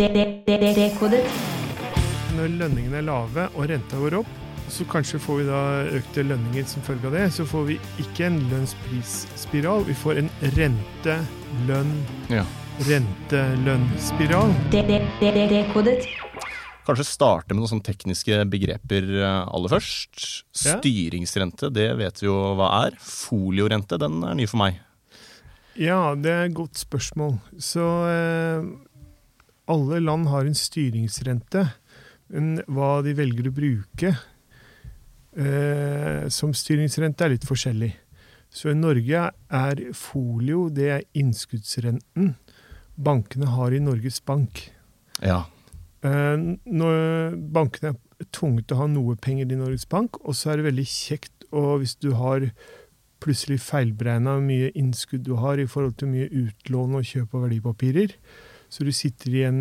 Dekodet. Når lønningene er lave og renta går opp, så kanskje får vi da økte lønninger som følge av det. Så får vi ikke en lønnsprisspiral, vi får en rente-lønn, Ja. rente-lønn-spiral. Dekodet. Kanskje starte med noen sånne tekniske begreper eh, aller først. Styringsrente, det vet vi jo hva er. Foliorente, den er ny for meg. Ja, det er et godt spørsmål. Så eh, alle land har en styringsrente, men hva de velger å bruke eh, som styringsrente, er litt forskjellig. Så i Norge er folio det er innskuddsrenten bankene har i Norges Bank. Ja. Eh, når bankene er tvunget til å ha noe penger i Norges Bank, og så er det veldig kjekt og hvis du har plutselig feilberegna hvor mye innskudd du har i forhold til mye utlån og kjøp av verdipapirer, så du sitter igjen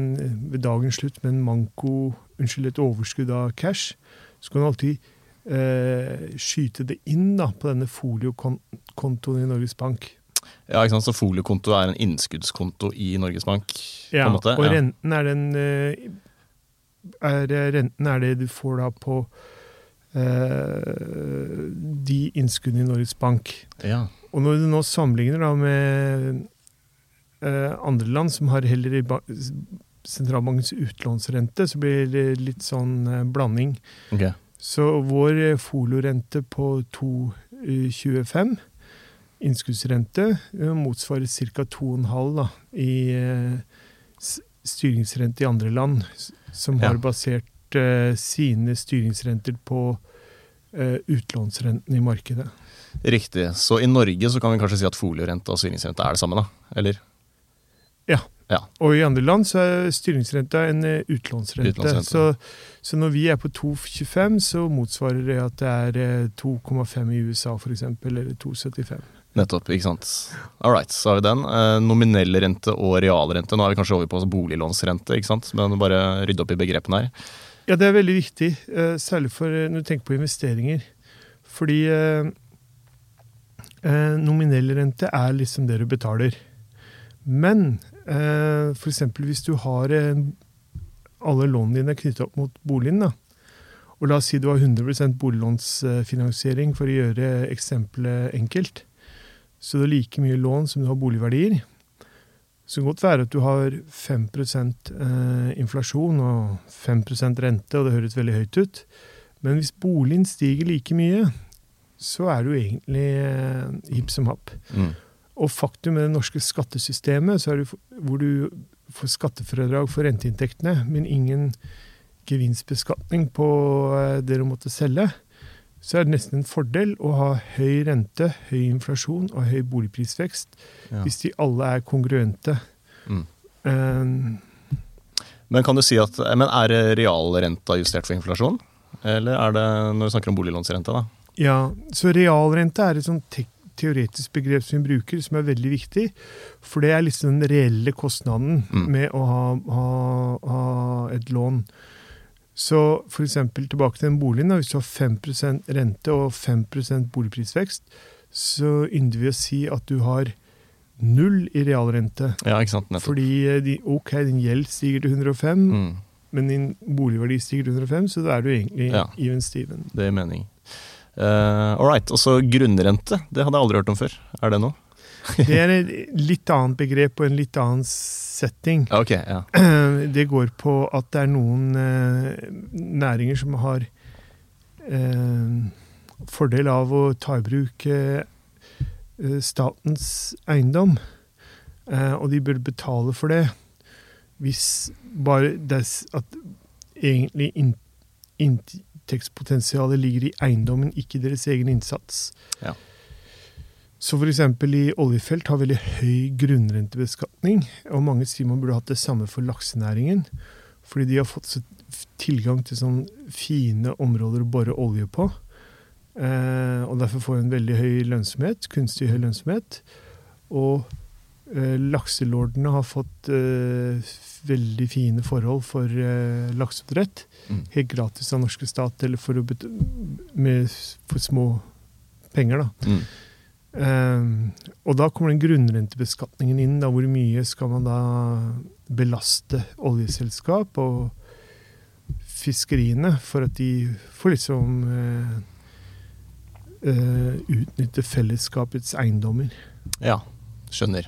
ved dagens slutt med en manko, unnskyld, et overskudd av cash, så kan du alltid eh, skyte det inn da, på denne foliokontoen i Norges Bank. ja, ikke sant? Så foliokonto er en innskuddskonto i Norges Bank? på en måte? og ja. renten er den eh, er, eh, Renten er det du får da på eh, de innskuddene i Norges Bank. Ja. Og når du nå sammenligner da med eh, andre land som har heller i sentralbankens utlånsrente, så blir det litt sånn eh, blanding. Okay. Så vår eh, folorente på 2,25, innskuddsrente, eh, motsvarer ca. 2,5 i eh, styringsrente i andre land, som har basert eh, sine styringsrenter på eh, utlånsrenten i markedet. Riktig. Så i Norge så kan vi kanskje si at foliorente og styringsrente er det samme, da? Eller? Og i andre land så er styringsrenta en eh, utlånsrente. Utlånsrente. Så, så når vi er på 2,25, så motsvarer det at det er eh, 2,5 i USA f.eks., eller 2,75. Nettopp, ikke sant. All right, så har vi den. Eh, nominell rente og realrente. Nå er vi kanskje over på boliglånsrente, ikke sant. Men bare rydde opp i begrepene her. Ja, det er veldig viktig, eh, særlig for eh, når du tenker på investeringer. Fordi eh, eh, nominell rente er liksom det du betaler. Men eh, f.eks. hvis du har eh, alle lånene dine knyttet opp mot boligen, og la oss si du har 100% boliglånsfinansiering for å gjøre eksempelet enkelt, så du har like mye lån som du har boligverdier. Så det kan godt være at du har 5 eh, inflasjon og 5% rente, og det høres veldig høyt ut. Men hvis boligen stiger like mye, så er du egentlig hip hipp som happ. Mm. Og faktum med det norske skattesystemet, så er det hvor du får skattefradrag for renteinntektene, men ingen gevinstbeskatning på eh, det du måtte selge, så er det nesten en fordel å ha høy rente, høy inflasjon og høy boligprisvekst Ja. hvis de alle er kongruente. Mm. Um, Men kan du si at, men er realrenta justert for inflasjon? Eller er det når vi snakker om boliglånsrente, da? Ja, så realrente er et sånt teoretisk begrep som vi bruker, som er veldig viktig. For det er liksom den reelle kostnaden Mm. med å ha, ha, ha et lån. Så for eksempel tilbake til den boligen. Da, hvis du har 5% rente og 5% boligprisvekst, så ynder vi å si at du har null i realrente. Ja, ikke sant? Nettopp. Fordi eh, de, ok, din gjeld stiger til 105, Mm. men din boligverdi stiger til 105, så da er du egentlig Ja. even steven. Det gir mening. Uh, all right. Og så grunnrente. Det hadde jeg aldri hørt om før. Er det noe? Det er et litt annet begrep og en litt annen setting. Okay, ok. Ja. Det går på at det er noen uh, næringer som har uh, fordel av å ta i bruk statens eiendom, og de bør betale for det hvis bare det at egentlig in, inntektspotensialet ligger i eiendommen, ikke i deres egen innsats. Ja. Så f.eks. i oljefelt har veldig høy grunnrentebeskatning, og mange sier man burde hatt det samme for laksenæringen. Fordi de har fått tilgang til sånne fine områder å bore olje på. Eh, og derfor får en veldig høy lønnsomhet, kunstig høy lønnsomhet. Og lakselordene har fått uh, veldig fine forhold for uh, lakseoppdrett. Mm. Helt gratis av norske stat, eller for, med, for små penger, da. Mm. Uh, og da kommer den grunnrentebeskatningen inn. Da, hvor mye skal man da belaste oljeselskap og fiskeriene for at de får liksom uh, eh, utnytte fellesskapets eiendommer. Ja, skjønner.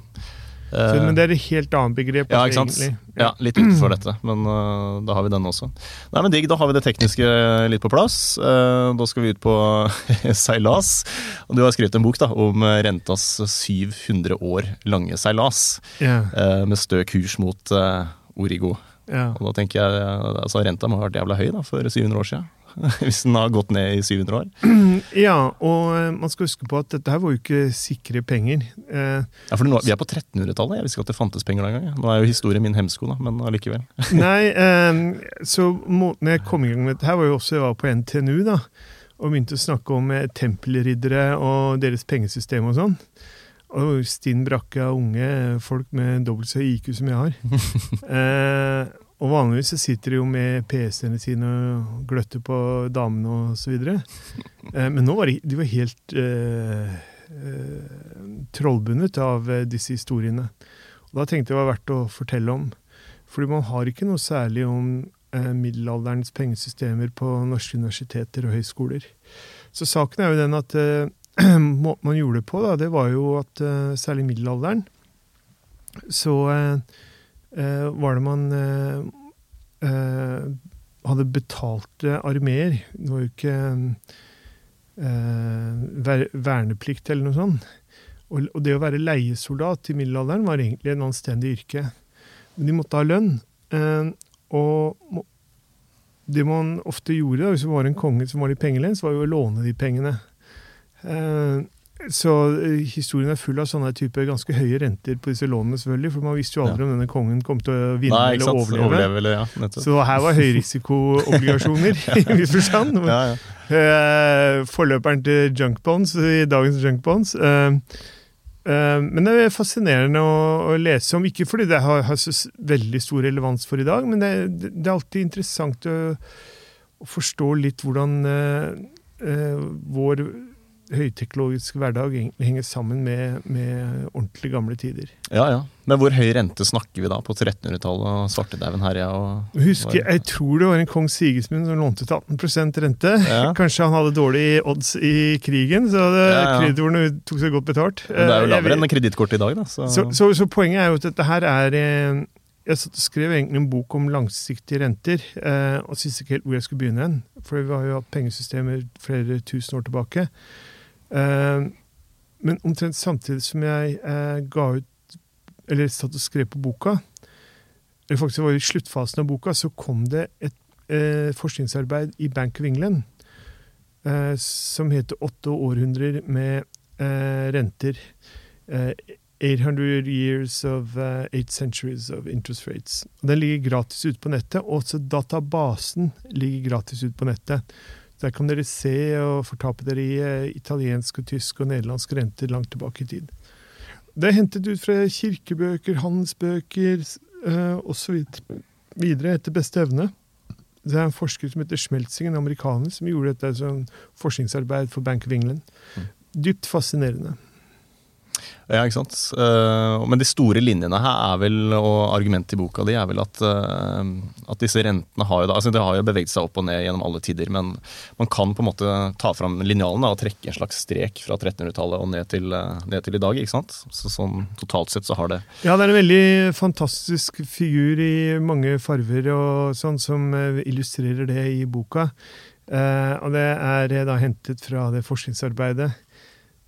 Så, men det er et helt annet begrep. Ja, ikke sant? egentlig. Ja, litt utenfor dette, men uh, da har vi den også. Nei, men digg, Da har vi det tekniske litt på plass. Uh, da skal vi ut på seilas. Og du har skrevet en bok da, om rentas 700 år lange seilas. Yeah. uh, med stø kurs mot Origo. Yeah. Og da tenker jeg, altså Renta må ha vært jævla høy da, for 700 år siden. Hvis den har gått ned i 700 år. ja, og eh, man skal huske på at dette her var jo ikke sikre penger. Eh, Ja, for nå, Vi er på 1300-tallet. Jeg visste ikke at det fantes penger den gangen. Nå er jo historien min hemsko, da, men allikevel. Nei, eh, så måten jeg kom i gang med dette her, var jo også jeg var på NTNU, da. Og begynte å snakke om eh, tempelriddere og deres pengesystem og sånn. Og stinn brakke av unge folk med dobbelt så IQ som jeg har. eh, og vanligvis så sitter de jo med PC-ene sine og gløtter på damene videre. Eh, men nå var de, de var helt eh, eh, trollbundet av eh, disse historiene. Og da tenkte jeg det var verdt å fortelle om. Fordi man har ikke noe særlig om eh, middelalderens pengesystemer på norske universiteter og høyskoler. Så saken er jo den at eh, måten man gjorde det på, da, det var jo at særlig i middelalderen så eh, var det man eh, eh, hadde betalte armeer. Det var jo ikke eh, ver verneplikt eller noe sånt. Og, og det å være leiesoldat i middelalderen var egentlig en anstendig yrke. Men de måtte ha lønn. Eh, og det man ofte gjorde, da, hvis det var en konge som var litt pengelens, var jo å låne de pengene. Eh, så eh, historien er full av sånne type ganske høye renter på disse lånene, selvfølgelig. For man visste jo aldri om denne kongen kom til å vinne Nei, eller overleve. Overleve, eller, ja. Så her var høyrisikoobligasjoner, i viss forstand. Ja, ja. Eh, forløperen til junk bonds i dagens junk bonds. Eh, men det er fascinerende å, å lese om, ikke fordi det har, har så veldig stor relevans for i dag, men det, det er alltid interessant å, å forstå litt hvordan vår høyteknologiske hverdag henger sammen med, med ordentlig gamle tider. ja, ja. Men hvor høy rente snakker vi da? På 1300-tallet og svartedauden herja? Og, Husker, jeg tror det var en kong Sigismund som lånte til 18 rente. Ja. Kanskje han hadde dårlig odds i krigen, så det, Ja, ja. kreditorene tok seg godt betalt. Men det er jo Eh, lavere enn kredittkortet i dag, da. Så, så, så, så poenget er jo at dette her er eh, Jeg skrev egentlig en bok om langsiktige renter, eh, og syntes ikke helt hvor jeg skulle begynne. For vi har jo hatt pengesystemer flere tusen år tilbake. Eh, men omtrent samtidig som jeg eh, ga ut Eller satt og skrev på boka, eller faktisk var i sluttfasen av boka, så kom det et eh, forskningsarbeid i Bank of England som heter 'Åtte århundrer med renter'. Eh, 800 years of uh, eight centuries of interest rates. Den ligger gratis ute på nettet, og også databasen ligger gratis ute på nettet. Der kan dere se og fortape dere i eh, italiensk, og tysk og nederlandsk renter langt tilbake i tid. Det er hentet ut fra kirkebøker, handelsbøker eh, osv. videre etter beste evne. Det er en forsker som heter Schmelzing, en amerikaner, som gjorde dette som forskningsarbeid for Bank of England. Mm. Dypt fascinerende. Ja, ikke sant. Eh, men de store linjene her er vel, og argumentet i boka di er vel at, eh, at disse rentene har jo altså det har jo beveget seg opp og ned gjennom alle tider, men man kan på en måte ta fram linjalen og trekke en slags strek fra 1300-tallet og ned til, eh, ned til i dag. ikke sant? Så sånn totalt sett så har det Ja, det er en veldig fantastisk figur i mange farver og sånn som illustrerer det i boka. Og det er da hentet fra det forskningsarbeidet.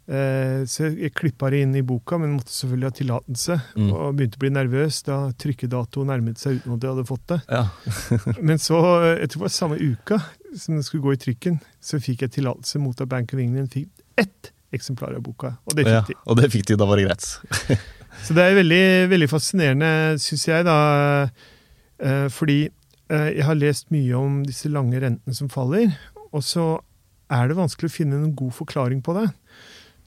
Eh, så jeg klippa det inn i boka, men måtte selvfølgelig ha tillatelse. Mm. Og begynte å bli nervøs da trykkedatoen nærmet seg uten at jeg hadde fått det. Ja. Men så, eh, jeg tror det var samme uka som det skulle gå i trykken, så fikk jeg tillatelse mot at Bank of England fikk ett eksemplar av boka. Og det fikk ja, de. og det fikk de, da var det greit. Så det er veldig, veldig fascinerende, syns jeg, da. eh, Fordi jeg har lest mye om disse lange rentene som faller, og så er det vanskelig å finne noen god forklaring på det.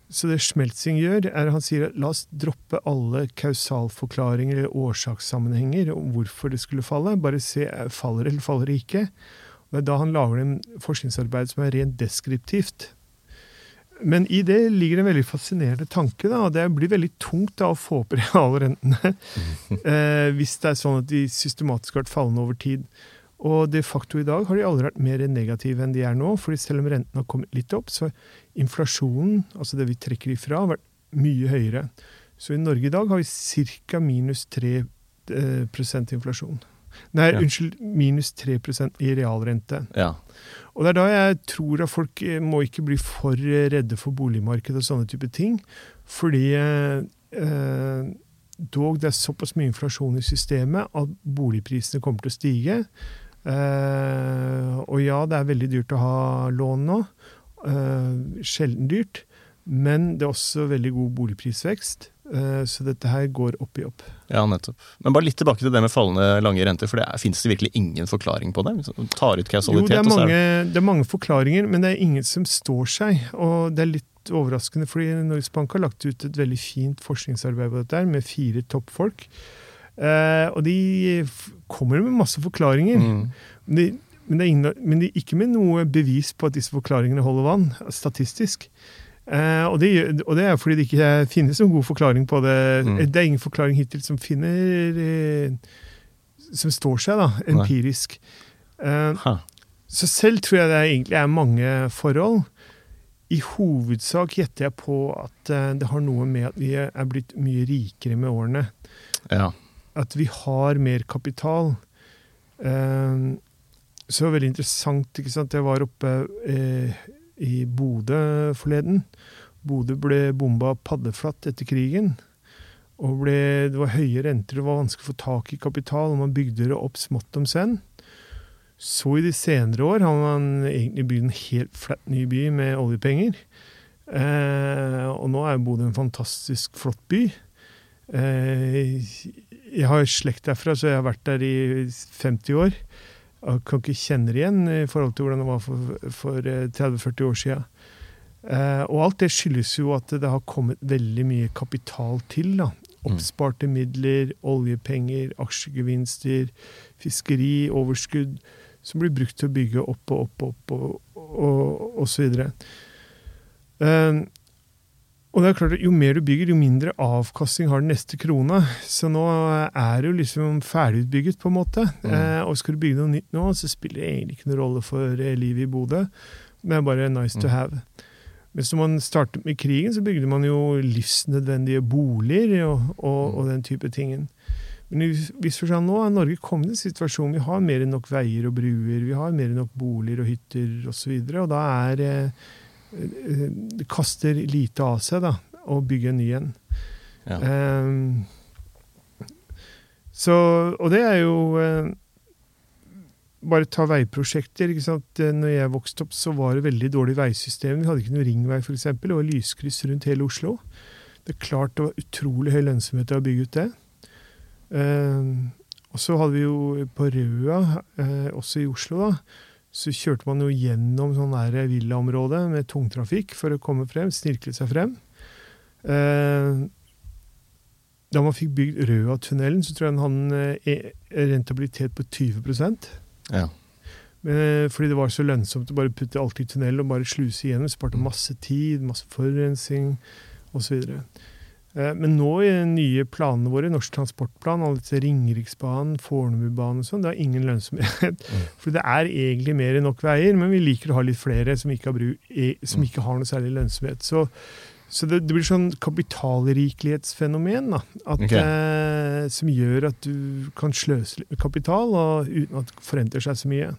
Så det Schmelzing gjør, er han sier at la oss droppe alle kausalforklaringer eller årsakssammenhenger om hvorfor det skulle falle. Bare se faller eller faller det ikke. Og det er da han lager en forskningsarbeid som er rent deskriptivt. men i det ligger en veldig fascinerende tanke. Da. Det blir veldig tungt da, å få opp realrentene eh, hvis det er sånn at de systematisk har vært fallende over tid. Og de facto i dag har de aldri vært mer negative enn de er nå. fordi selv om rentene har kommet litt opp, så har inflasjonen, altså det vi trekker ifra, vært mye høyere. Så i Norge i dag har vi ca. minus 3 eh, inflasjon. Nei, ja. unnskyld, minus 3% i realrente. Ja. Og det er da jeg tror at folk eh, må ikke bli for redde for boligmarkedet og sånne type ting. Fordi eh, dog det er såpass mye inflasjon i systemet at boligprisene kommer til å stige. Eh, og ja, det er veldig dyrt å ha lån nå. Eh, sjelden dyrt. Men det er også veldig god boligprisvekst. Eh, så dette her går opp i opp. Ja, nettopp. Men bare litt tilbake til det med fallende lange renter. for det Fins det virkelig ingen forklaring på det? Tar ut kausalitet, jo, det er, mange, det er mange forklaringer, men det er ingen som står seg. Og det er litt overraskende, fordi Norges Bank har lagt ut et veldig fint forskningsarbeid på dette med fire toppfolk. Eh, og de kommer med masse forklaringer. Mm. Men, de, men, ingen, men de, ikke med noe bevis på at disse forklaringene holder vann, statistisk. Eh, og, det, og, det, er fordi det ikke finnes noen god forklaring på det. Mm. Det er ingen forklaring hittil som finner eh, Som står seg, da, empirisk. Eh, så selv tror jeg det egentlig er mange forhold. I hovedsak gjetter jeg på at eh, det har noe med at vi er blitt mye rikere med årene. Ja. At vi har mer kapital. Eh, så det var veldig interessant. ikke sant? Jeg var oppe eh, i Bodø forleden. Bodø ble bomba paddeflatt etter krigen. Og ble, det var høye renter, det var vanskelig å få tak i kapital, og man bygde det opp smått om senn. Så i de senere år har man egentlig bygd en helt flatt ny by med oljepenger. Eh, og nå er Bodø en fantastisk flott by. Eh, jeg har slekt derfra, så jeg har vært der i 50 år. Jeg kan ikke kjenne det igjen i forhold til hvordan det var for, for 30-40 eh, år siden. Eh, og alt det skyldes jo at det har kommet veldig mye kapital til. da. Mm. Oppsparte midler, oljepenger, aksjegevinster, fiskeri, overskudd, som blir brukt til å bygge opp og opp og opp og, og, og så videre. Eh, og det er klart at Jo mer du bygger, jo mindre avkastning har den neste krona. Så nå er det jo liksom ferdigutbygget, på en måte. Mm. Eh, og skal du bygge noe nytt nå, så spiller det egentlig ikke noen rolle for eh, livet i Bodø. Det er bare nice mm. to have. Mens når man startet med krigen, så bygde man jo livsnødvendige boliger og, og, mm. og den type tingen. Men i viss forstand nå er Norge kommet i en situasjon vi har mer enn nok veier og bruer, vi har mer enn nok boliger og hytter osv. Og, så videre, og da er eh, kaster lite av seg da, å bygge en ny en. Ja. Um, så, og det er jo uh, Bare ta veiprosjekter. ikke sant? Når jeg vokste opp, så var det veldig dårlig veisystem. Vi hadde ikke noen ringvei, f.eks. Det var lyskryss rundt hele Oslo. Det er klart det var utrolig høy lønnsomhet i å bygge ut det. Uh, og så hadde vi jo på Røa, uh, også i Oslo, da, så kjørte man jo gjennom sånn villaområde med tungtrafikk for å komme frem, snirkle seg frem. Eh, da man fikk bygd Røa-tunnelen, så tror jeg den hadde en eh, rentabilitet på 20% ja. Men, fordi det var så lønnsomt å bare putte alt i tunnel og bare sluse igjennom. Sparte masse tid, masse forurensning osv. Eh, men nå i de nye planene våre, Norsk transportplan, alle disse Ringeriksbanen, Fornebubanen og sånn, det har ingen lønnsomhet. Mm. For det er egentlig mer enn nok veier, men vi liker å ha litt flere som ikke har, som mm. ikke har noe særlig lønnsomhet. Så, så det, det, blir sånn kapitalrikelighetsfenomen da, at, okay. eh, som gjør at du kan sløse litt med kapital og, uten at det forenter seg så mye.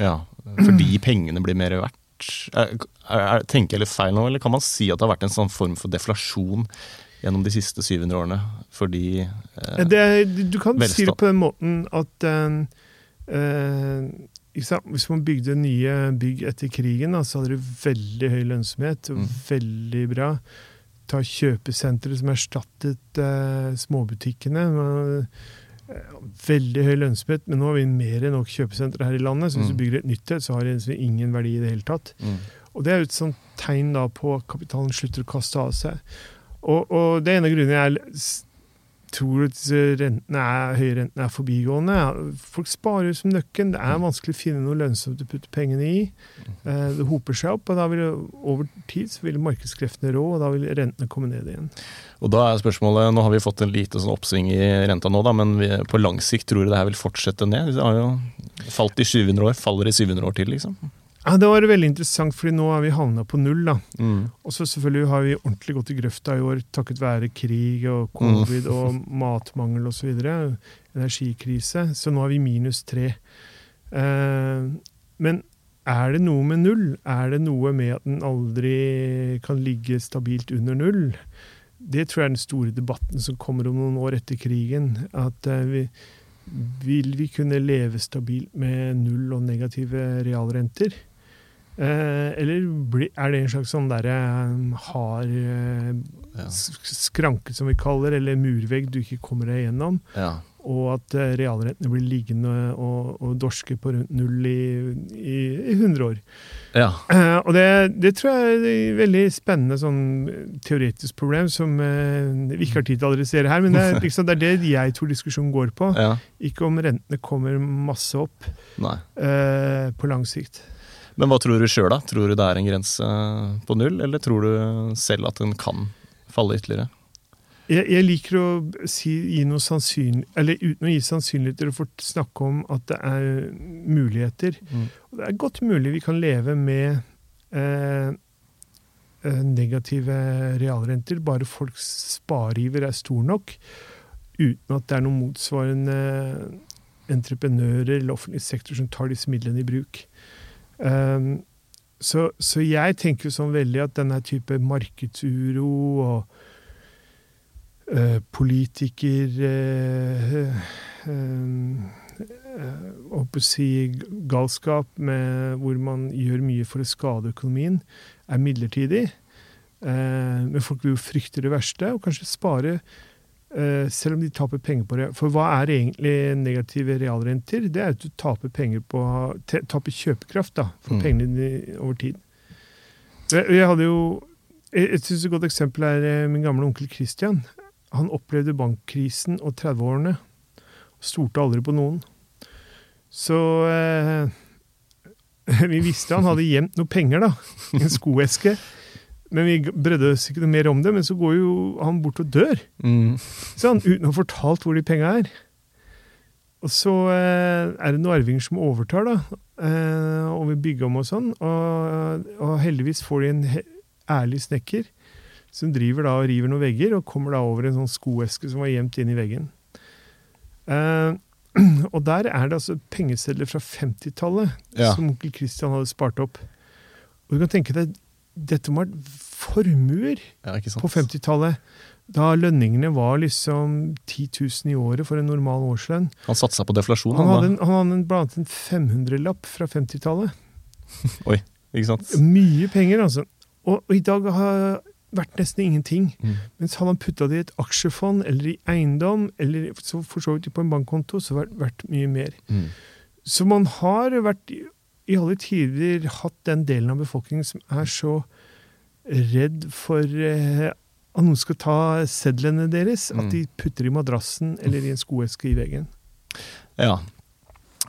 Ja, fordi pengene blir mer verdt? Er, er, tenker jeg litt feil nå, eller kan man si at det har vært en sånn form for deflasjon gjennom de siste 700 årene. Fordi eh, det, Du kan velstand. si det på den måten at eh, Hvis man bygde nye bygg etter krigen, så hadde det veldig høy lønnsomhet. Mm. Veldig bra. Ta kjøpesenteret som erstattet eh, småbutikkene. Eh, veldig høy lønnsomhet, men nå har vi mer enn nok kjøpesentre her i landet. Så hvis mm. du bygger et nytt et, så har det ingen verdi i det hele tatt. Mm. Og det er jo et sånt tegn da på at kapitalen slutter å kaste av seg. Og, og, det er en av grunnene jeg tror at rentene er, høye rentene er forbigående. Folk sparer som nøkken. Det er vanskelig å finne noe lønnsomt å putte pengene i. Eh, det hoper seg opp, og da vil over tid så vil markedskreftene rå, og da vil rentene komme ned igjen. Og da er spørsmålet, Nå har vi fått en lite sånn oppsving i renta nå, da, men vi, på lang sikt tror du det her vil fortsette ned? Det har jo falt i 700 år, faller i 700 år til, liksom. Ja, Det var veldig interessant, fordi nå er vi havna på null. da. Mm. Og så selvfølgelig har vi ordentlig gått i grøfta i år takket være krig og covid og matmangel osv. Energikrise. Så nå er vi minus tre. Eh, men er det noe med null? Er det noe med at den aldri kan ligge stabilt under null? Det tror jeg er den store debatten som kommer om noen år etter krigen. At eh, vi, vil vi kunne leve stabilt med null og negative realrenter? Eh, eller er det en slags sånn derre hard eh, Ja. s- skranke, som vi kaller, eller murvegg du ikke kommer deg gjennom? Ja. Og at eh, realrentene blir liggende og, og dorske på rundt null i, i, i 100 år. ja. Eh, og det, det tror jeg er et veldig spennende sånn teoretisk problem som eh, vi ikke har tid til å adressere her. Men det liksom, det er det jeg tror diskusjonen går på. ja. Ikke om rentene kommer masse opp eh, på lang sikt. Men hva tror du sjøl, da? Tror du det er en grense på null, eller tror du selv at den kan falle ytterligere? Jeg, jeg liker å si, gi noe sannsynlig, eller uten å gi sannsynligheter, og få snakke om at det er muligheter. Mm. Og det er godt mulig vi kan leve med eh, eh, negative realrenter, bare folks spareiver er stor nok, uten at det er noen motsvarende entreprenører eller offentlig sektor som tar disse midlene i bruk. Um, så, så jeg tenker jo sånn veldig at denne type markedsuro og uh, politiker uh, eh, å si galskap med, hvor man gjør mye for å skade økonomien, er midlertidig. Eh, men folk vil jo frykte det verste, og kanskje spare selv om de taper penger på det. For hva er egentlig negative realrenter? Det er at du taper penger på taper kjøpekraft da, for Mm. pengene dine over tid. Jeg, jeg hadde jo Jeg, jeg synes Et godt eksempel er eh, min gamle onkel Christian. Han opplevde bankkrisen og 30-årene. og Stolte aldri på noen. Så eh, Vi visste han hadde gjemt noe penger, da. i En skoeske. Men vi brødde oss ikke noe mer om det. Men så går jo han bort og dør. Mm. Sånn, uten å ha fortalt hvor de penga er. Og så eh, er det noen arvinger som overtar, da, eh, og vil bygge om og sånn. Og, og heldigvis får de en he ærlig snekker som driver da og river noen vegger, og kommer da over en sånn skoeske som var gjemt inn i veggen. Eh, og der er det altså pengesedler fra 50-tallet Ja. som onkel Christian hadde spart opp. Og du kan tenke deg, dette må ha vært formuer ja, på 50-tallet. Da lønningene var liksom 10 000 i året for en normal årslønn. Han satsa på deflasjon, Han han, hadde, en, han hadde en, blant annet en 500-lapp fra 50-tallet. Ikke sant? Mye penger, altså. Og, og i dag har det vært nesten ingenting. Mm. Mens hadde han putta det i et aksjefond eller i eiendom, eller så for så vidt på en bankkonto, så har det vært mye mer. Mm. Så man har vært i i alle tider hatt den delen av befolkningen som er så redd for eh, at noen skal ta sedlene deres, Mm. at de putter i madrassen eller i en skoeske i veggen. Ja.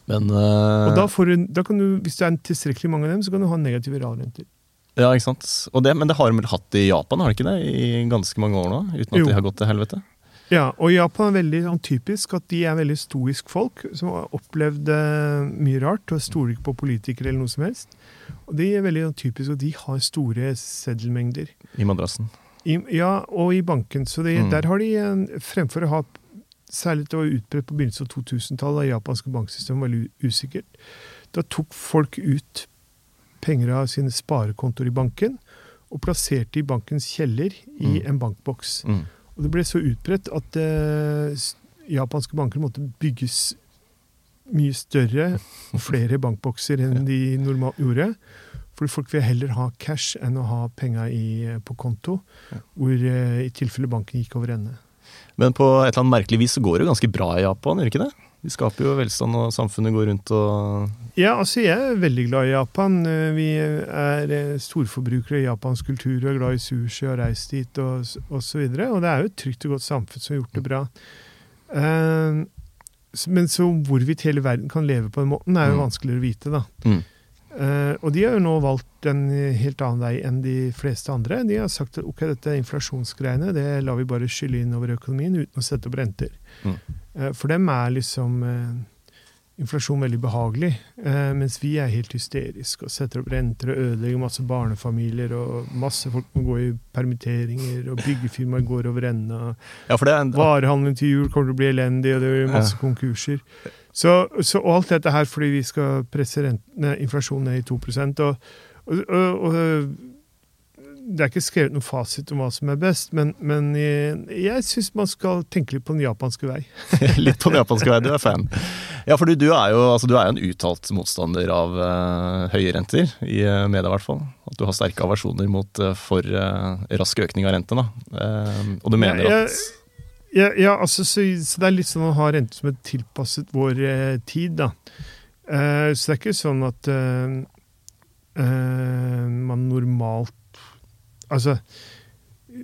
Men uh... Og da, får du, da kan du, Hvis det er tilstrekkelig mange av dem, så kan du ha negative realrenter. Ja, ikke sant. Og det, men det har de vel hatt i Japan, har de ikke det? I ganske mange år nå? Uten at Jo. de har gått til helvete? Ja, og Japan er veldig sånn, typisk at de er veldig stoisk folk som har opplevd eh, mye rart og stoler ikke på politikere eller noe som helst. Og de er veldig sånn, typisk og de har store seddelmengder. I madrassen. I, ja, og i banken. Så det, Mm. der har de, eh, fremfor å ha Særlig det var utbredt på begynnelsen av 2000-tallet, da japanske banksystemet var veldig usikkert. Da tok folk ut penger av sine sparekontoer i banken og plasserte i bankens kjeller i Mm. en bankboks. Mm. Og det ble så utbredt at eh, japanske banker måtte bygges mye større og flere bankbokser enn de normalt gjorde. Fordi folk vil heller ha cash enn å ha penga på konto, hvor eh, i tilfelle banken gikk over ende. Men på et eller annet merkelig vis så går det jo ganske bra i Japan, gjør det ikke det? De skaper jo velstand, og samfunnet går rundt og Ja, altså jeg er veldig glad i Japan. Eh, Vi er eh, storforbrukere i japansk kultur og er glad i sushi og har reist dit og, osv. og så videre. Og det er jo et trygt og godt samfunn som har gjort det bra. S- Men så hvorvidt hele verden kan leve på den måten, er jo Mm. vanskeligere å vite, da. Mm. Uh, og de har jo nå valgt en helt annen vei enn de fleste andre. De har sagt at ok, dette er inflasjonsgreiene, det lar vi bare skylle inn over økonomien uten å sette opp renter. Mm. Uh, for dem er liksom eh, inflasjon veldig behagelig, eh, mens vi er helt hysteriske og setter opp renter og ødelegger masse barnefamilier, og masse folk må gå i permitteringer, og byggefirmaer går over ende. Ja, en, Varehandelen til jul kommer til å bli elendig, og det blir masse konkurser. Så, så og alt dette her fordi vi skal presse rentene, inflasjonen ned i 2 og, og, og, og det er ikke skrevet noen fasit om hva som er best, men, men jeg, jeg syns man skal tenke litt på den japanske vei. Litt på den japanske vei, du er fan. Ja, for du, du er jo altså, du er en uttalt motstander av uh, høye renter, i uh, media i hvert fall. At du har sterke aversjoner mot uh, for rask økning av rentene. Uh, og du mener Ja, at Ja, ja altså, så, så det er litt sånn å ha rente som er tilpasset vår tid, da. Så det er ikke sånn at man normalt Altså,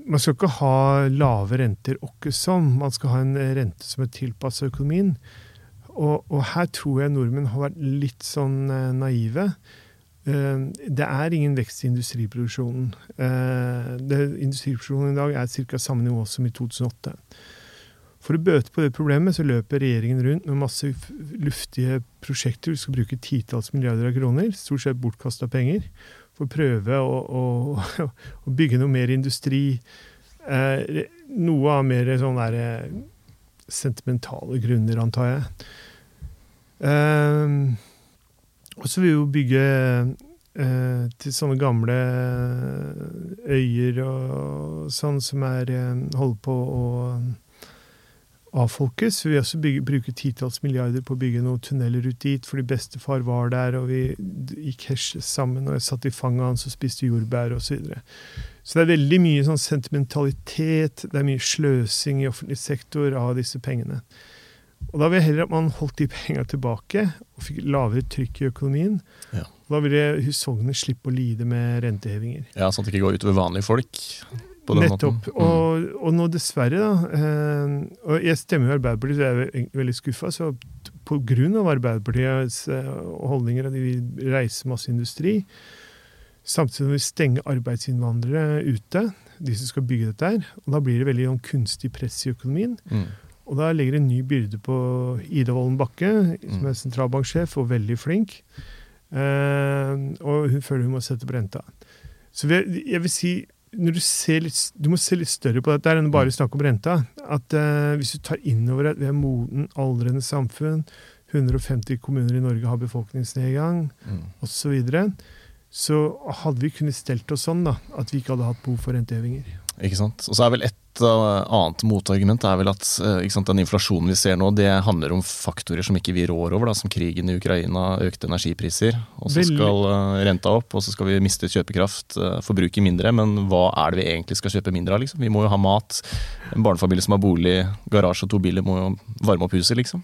man skal ikke ha lave renter åkke som. Man skal ha en rente som er tilpasset økonomien. Og, og her tror jeg nordmenn har vært litt sånn eh, naive. Eh, det er ingen vekst i industriproduksjonen. Eh, industriproduksjonen i dag er ca. samme nivå som i 2008. For å bøte på det problemet så løper regjeringen rundt med masse luftige prosjekter. Vi skal bruke titalls milliarder av kroner, stort sett bortkasta penger, å prøve å, å, å bygge noe mer industri. Eh, noe av mer sånn der, eh, sentimentale grunner, antar jeg. Eh, og så vil vi jo bygge eh, til sånne gamle øyer og sånn som er eh, holder på å avfolkes. Vi også bygge, bruker titalls milliarder på å bygge noen tunneler ut dit, fordi bestefar var der, og vi gikk hesj sammen, og jeg satt i fanget hans og spiste jordbær osv. Så, videre. så det er veldig mye sånn sentimentalitet, det er mye sløsing i offentlig sektor av disse pengene. Og da vil jeg heller at man holdt de pengene tilbake og fikk lavere trykk i økonomien. Ja. Da ville husholdningene slippe å lide med rentehevinger. Ja, Sånn at det ikke går utover vanlige folk. På den Nettopp. måten. Mm. Og, og nå dessverre, da eh, Og jeg stemmer jo Arbeiderpartiet, så jeg er ve- veldig skuffa. Så pga. på grunn av Arbeiderpartiets eh, holdninger, at de vil reise masse industri, samtidig som vi stenger arbeidsinnvandrere ute, de som skal bygge dette her, og da blir det veldig sånn kunstig press i økonomien. Mm. Og da legger en ny byrde på Ida Wolden Bakke, som Mm. er sentralbanksjef og veldig flink. Eh, og hun føler hun må sette på renta. Så jeg vil si når du, ser litt, du må se litt større på dette enn bare snakke om renta. At eh, Hvis du tar inn over at vi er moden, aldrende samfunn, 150 kommuner i Norge har befolkningsnedgang Mm. osv., så, videre, så hadde vi kunnet stelt oss sånn da, at vi ikke hadde hatt behov for rentehevinger. Ikke sant? Og så er vel et uh, annet motargument er vel at ikke sant, den inflasjonen vi ser nå, det handler om faktorer som ikke vi rår over, da, som krigen i Ukraina, økte energipriser. Og så skal uh, renta opp, og så skal vi miste kjøpekraft, forbruke mindre. Men hva er det vi egentlig skal kjøpe mindre av? liksom? Vi må jo ha mat. En barnefamilie som har bolig, garasje og to biler, må jo varme opp huset, liksom.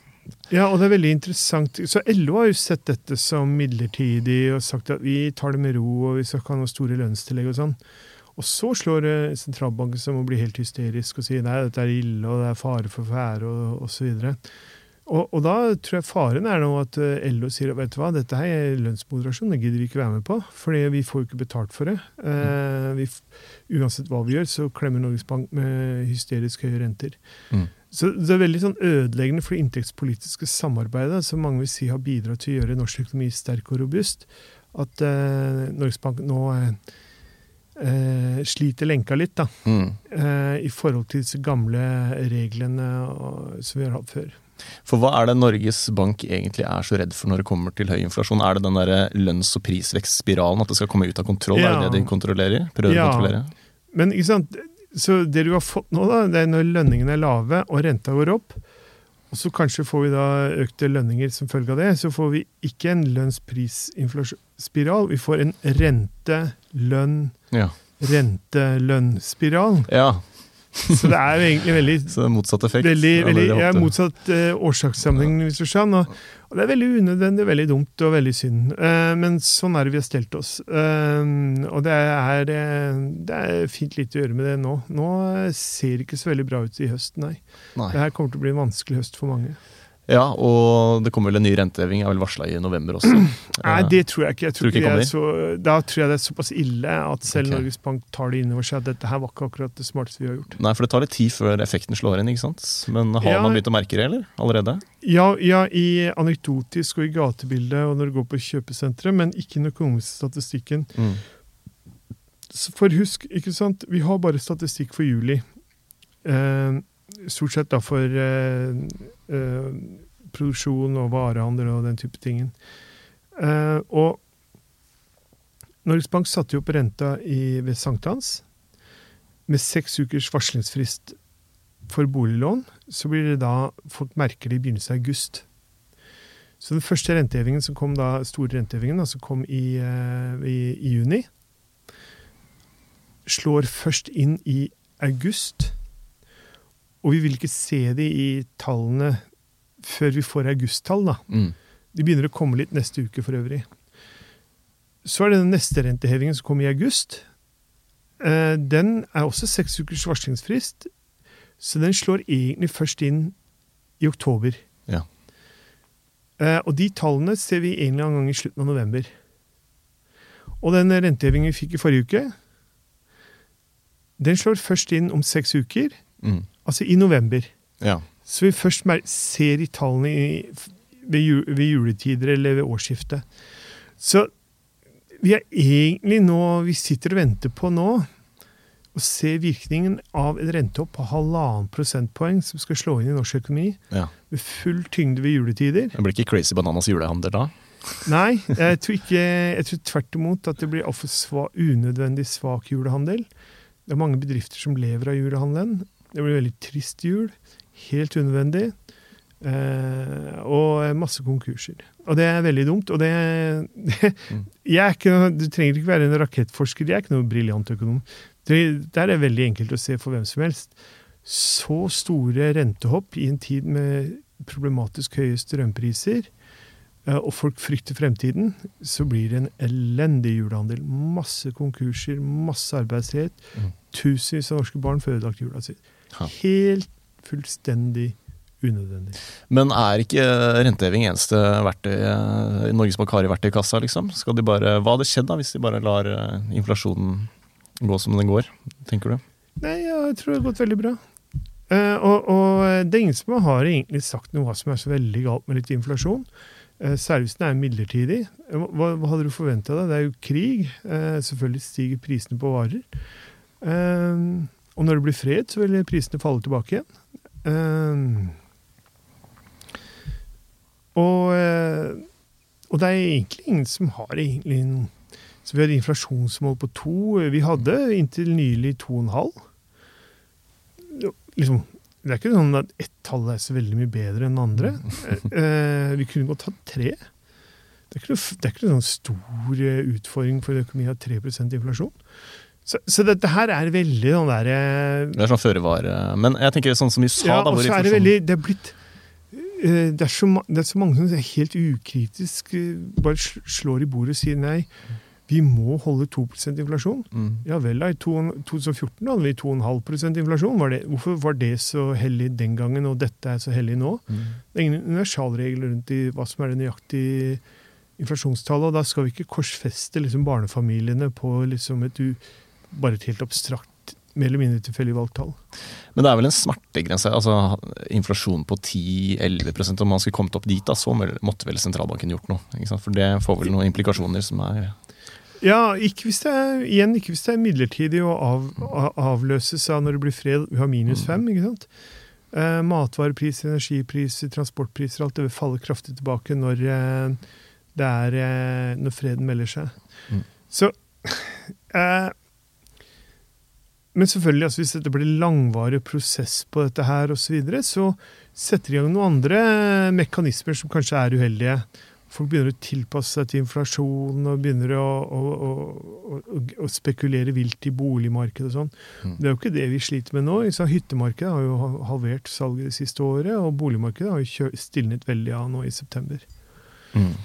Ja, og det er veldig interessant. Så LO har jo sett dette som midlertidig og sagt at vi tar det med ro og vi skal ikke ha noen store lønnstillegg og sånn. Og så slår eh, sentralbanken som å bli helt hysterisk og sier nei, dette er ille og det er fare for fære og osv. Og, og da tror jeg faren er nå at eh, LO sier vet du hva, dette her er lønnsmoderasjon, det gidder vi ikke være med på. fordi vi får jo ikke betalt for det. Eh, vi, uansett hva vi gjør, så klemmer Norges Bank med hysterisk høye renter. Mm. Så det er veldig sånn ødeleggende for det inntektspolitiske samarbeidet, som mange vil si har bidratt til å gjøre norsk økonomi sterk og robust, at eh, Norges Bank nå eh, eh, sliter lenka litt, da, Mm. eh, i forhold til disse gamle reglene og, som vi har hatt før. For hva er det Norges Bank egentlig er så redd for når det kommer til høy inflasjon? Er det den der lønns- og prisvekstspiralen, at det skal komme ut av kontroll? Ja. Er det det de kontrollerer? Prøver Ja. å kontrollere? Men ikke sant, så det du har fått nå, da, det er når lønningene er lave og renta går opp, og så kanskje får vi da økte lønninger som følge av det, så får vi ikke en lønns-pris-inflasjonsspiral, vi får en rente-lønn Ja. rente-lønn-spiral. ja. Så det er jo egentlig veldig Så det er motsatt effekt. Veldig, veldig, ja, motsatt uh, årsakssammenheng, hvis du skjønner. Og, og det er veldig unødvendig, veldig dumt og veldig synd. Uh, men sånn er det vi har stelt oss. Uh, og det er, det er fint lite å gjøre med det nå. Nå ser det ikke så veldig bra ut i høst, nei. Nei. Det her kommer til å bli en vanskelig høst for mange. Ja, og det kommer vel en ny renteheving, er vel varsla i november også. Nei, det tror jeg ikke. Jeg tror Tror ikke det så, da tror jeg det er såpass ille at selv okay. Norges Bank tar det inn over seg at dette her var ikke akkurat det smarteste vi har gjort. Nei, for det tar litt tid før effekten slår inn, ikke sant? Men har Ja. man begynt å merke det, eller? Allerede? Ja, ja, i anekdotisk og i gatebildet og når du går på kjøpesentre, men ikke i den økonomiske statistikken. Mm. For husk, ikke sant, vi har bare statistikk for juli. Eh, stort sett da for eh, eh, produksjon og varehandel og den type tingen. Eh, og Norges Bank satte jo opp renta i, ved sankthans med seks ukers varslingsfrist for boliglån. Så blir det da folk merker det i begynnelsen av august. Så den første rentehevingen som kom da, store rentehevingen, som kom i, eh, i, i juni, slår først inn i august. Og vi vil ikke se det i tallene før vi får augusttall, da. Mm. De begynner å komme litt neste uke for øvrig. Så er det den neste rentehevingen som kommer i august. Eh, Den er også seks ukers varslingsfrist, så den slår egentlig først inn i oktober. Ja. Eh, Og de tallene ser vi egentlig en gang i slutten av november. Og den rentehevingen vi fikk i forrige uke, den slår først inn om seks uker, Mm. Altså i november. Ja. Så vi først mer ser i tallene i, ved, jul, ved juletider eller ved årsskiftet. Så vi er egentlig nå Vi sitter og venter på nå å se virkningen av en rentehopp på halvannen prosentpoeng som skal slå inn i norsk økonomi ja. med full tyngde ved juletider. Det blir ikke Crazy Bananas julehandel da? Nei, jeg tror, ikke, jeg tror tvert imot at det blir altfor sva, unødvendig svak julehandel. Det er mange bedrifter som lever av julehandelen. Det blir veldig trist jul. Helt unødvendig. Eh, og masse konkurser. Og det er veldig dumt. Og det, det er ikke, Du trenger ikke være en rakettforsker, jeg er ikke noe briljant økonom. Det, der er det veldig enkelt å se for hvem som helst. Så store rentehopp i en tid med problematisk høye strømpriser, eh, og folk frykter fremtiden, så blir det en elendig julehandel. Masse konkurser, masse arbeidsledighet. Mm. Tusenvis av norske barn får ødelagt jula si. Helt fullstendig unødvendig. Men er ikke renteheving eneste verktøy eh, Norges Bank har i verktøykassa, liksom? Skal de bare, hva hadde skjedd da hvis de bare lar eh, inflasjonen gå som den går, tenker du? Nei, jeg tror det har gått veldig bra. Uh, og, og det er ingen som har egentlig sagt noe hva som er så veldig galt med litt inflasjon. Uh, særlig hvis den er midlertidig. Eh, Hva, hva hadde du forventa deg? Det er jo krig. Uh, selvfølgelig stiger prisene på varer. Eh, og når det blir fred, så vil prisene falle tilbake igjen. Uh, og, uh, og det er egentlig ingen som har egentlig noen Så vi har inflasjonsmål på to. Vi hadde inntil nylig to og en halv. Liksom, det er ikke sånn at ett tall er så veldig mye bedre enn andre. Uh, vi kunne godt hatt tre. Det er ikke noe, det er ikke noen stor eh, utfordring for økonomien å ha 3% inflasjon. Så, så dette her er veldig sånn derre Det er sånn føre var. eh, Men jeg tenker sånn som vi sa ja, da, hvor er det veldig Det er blitt eh, det er, så, det er så mange som er helt ukritisk eh, bare slår i bordet og sier nei, vi må holde 2 inflasjon. mm. Ja vel, da. I 2014 hadde vi 2,5 inflasjon. Var det, hvorfor var det så hellig den gangen, og dette er så hellig nå? Mm. Det er ingen universalregler rundt i hva som er det nøyaktige inflasjonstallet, og da skal vi ikke korsfeste liksom barnefamiliene på liksom et u, bare et helt abstrakt, mer eller mindre tilfeldig valgt tall. Men det er vel en smertegrense. altså Inflasjon på 10-11% Om man skulle kommet opp dit, da, så måtte vel sentralbanken gjort noe. Ikke sant? For det får vel noen implikasjoner som er Ja, ikke hvis det er, igjen, ikke hvis det er midlertidig og av, av, avløses av når det blir fred. Vi har minus fem, ikke sant? Eh, matvarepriser, energipriser, transportpriser, alt det vil falle kraftig tilbake når, eh, det er, eh, når freden melder seg. Mm. Så eh, Men selvfølgelig, altså, hvis dette blir langvarig prosess på dette her osv., så, videre, så setter de i gang noen andre mekanismer som kanskje er uheldige. folk begynner å tilpasse seg til inflasjon og begynner å, å, å, å spekulere vilt i boligmarkedet og sånn. Mm. Det er jo ikke det vi sliter med nå. Så hyttemarkedet har jo halvert salget det siste året, og boligmarkedet har jo stilnet veldig av nå i september. Mm.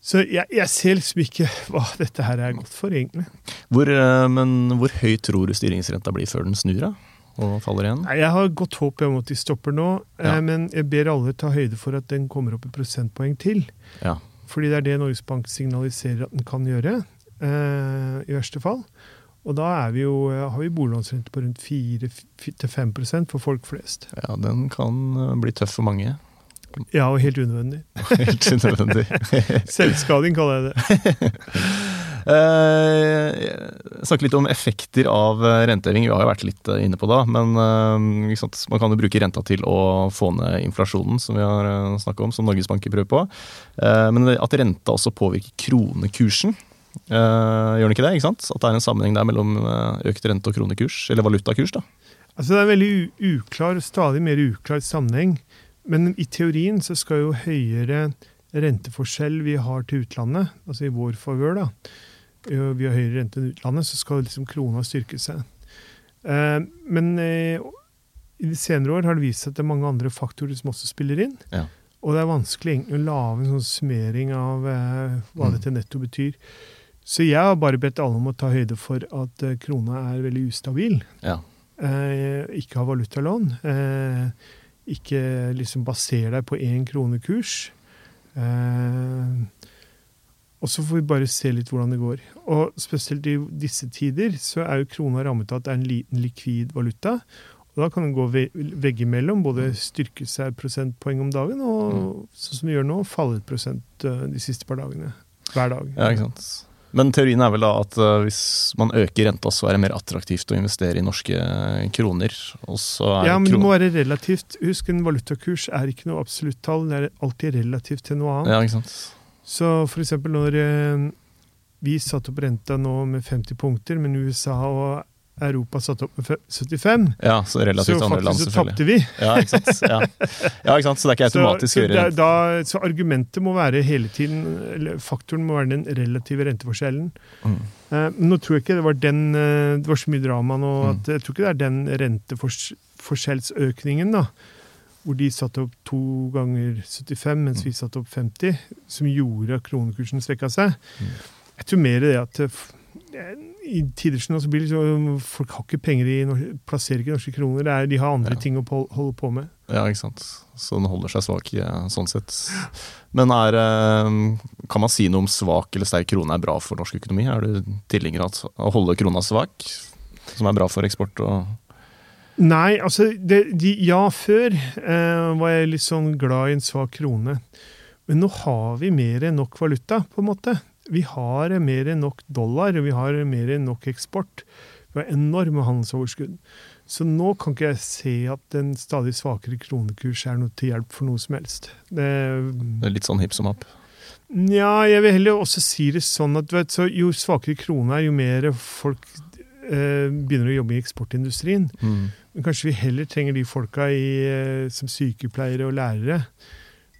Så jeg, jeg, ser liksom ikke hva dette her er godt for, egentlig. Hvor, eh, men hvor høy tror du styringsrenta blir før den snur, da? Og faller igjen? Nei, jeg har godt håp om at de stopper nå, eh, ja. men jeg ber alle ta høyde for at den kommer opp i prosentpoeng til. Ja. Fordi det er det Norges Bank signaliserer at den kan gjøre, eh, i verste fall. Og da vi jo, har vi boliglånsrente på rundt 4-5% for folk flest. Ja, den kan bli tøff for mange. Ja, og helt unødvendig. helt unødvendig. Selvskading kaller jeg det. Eh, snakke litt om effekter av eh, renteheving. Vi har jo vært litt eh, inne på det. Men uh, man kan jo bruke renta til å få ned inflasjonen, som vi har uh, snakka om, som Norges Bank prøver på. Eh, men at renta også påvirker kronekursen. gjør den ikke det? ikke sant? At det er en sammenheng der mellom økt rente og kronekurs, eller valutakurs? da? Altså Det er en veldig uklar, stadig mer uklar sammenheng men i teorien så skal jo høyere renteforskjell vi har til utlandet, altså i vår favør, da, vi har høyere rente enn utlandet, så skal liksom krona styrke seg. Eh, men eh, i de senere år har det vist seg at det er mange andre faktorer som også spiller inn. Ja. Og det er vanskelig å lage en sånn summering av eh, hva mm. dette netto betyr. Så jeg har bare bedt alle om å ta høyde for at krona er veldig ustabil. Ja. ikke har valutalån. Eh, ikke liksom basere deg på én kronekurs. Eh, og så får vi bare se litt hvordan det går. Og spesielt i disse tider så er jo krona rammet av at det er en liten likvid valuta. Og da kan den gå veggimellom, både styrke seg prosentpoeng om dagen, og mm. sånn som vi gjør nå, falle et prosent eh, de siste par dagene. Hver dag. Ja, ikke sant. Men teorien er vel da at uh, hvis man øker renta, så er det mer attraktivt å investere i norske eh, kroner. ja, men det må være relativt. Husk, en valutakurs er ikke noe absolutt tall, det er alltid relativt til noe annet. Ja, ikke sant? Så for eksempel når uh, vi satte opp renta nå med 50 punkter, men USA og Europa satte opp med 75, ja, så relativt så land, så tapte vi. Ja ikke, sant? Ja. ja, ikke sant? Så det er ikke automatisk så, så, da, så argumentet må være hele tiden eller Faktoren må være den relative renteforskjellen. Mm. Uh, nå tror jeg ikke det var den uh, Det var så mye drama nå mm. at jeg tror ikke det er den renteforskjellsøkningen da, hvor de satte opp to ganger 75 mens vi satte opp 50, som gjorde at kronekursen svekka seg. Mm. Jeg tror mer det at i tider som blir liksom, Folk har ikke penger i, plasserer ikke norske kroner. Er, de har andre ja. ting å holde på med. Ja, ikke sant. Så den holder seg svak sånn sett. Men er, eh, kan man si noe om svak eller sterk krone er bra for norsk økonomi? Er du tilhenger av å holde krona svak, som er bra for eksport og Nei, altså det, de, Ja, før eh, var jeg litt sånn glad i en svak krone. Men nå har vi mer enn nok valuta, på en måte vi har mer enn nok dollar, vi har mer enn nok eksport. Vi har enorme handelsoverskudd. Så nå kan ikke jeg se at en stadig svakere kronekurs er noe til hjelp for noe som helst. Det, det er litt sånn hipp som happ? Nja, jeg vil heller også si det sånn at vet, så jo svakere krone er, jo mer folk eh, begynner å jobbe i eksportindustrien. Mm. Men kanskje vi heller trenger de folka i, eh, som sykepleiere og lærere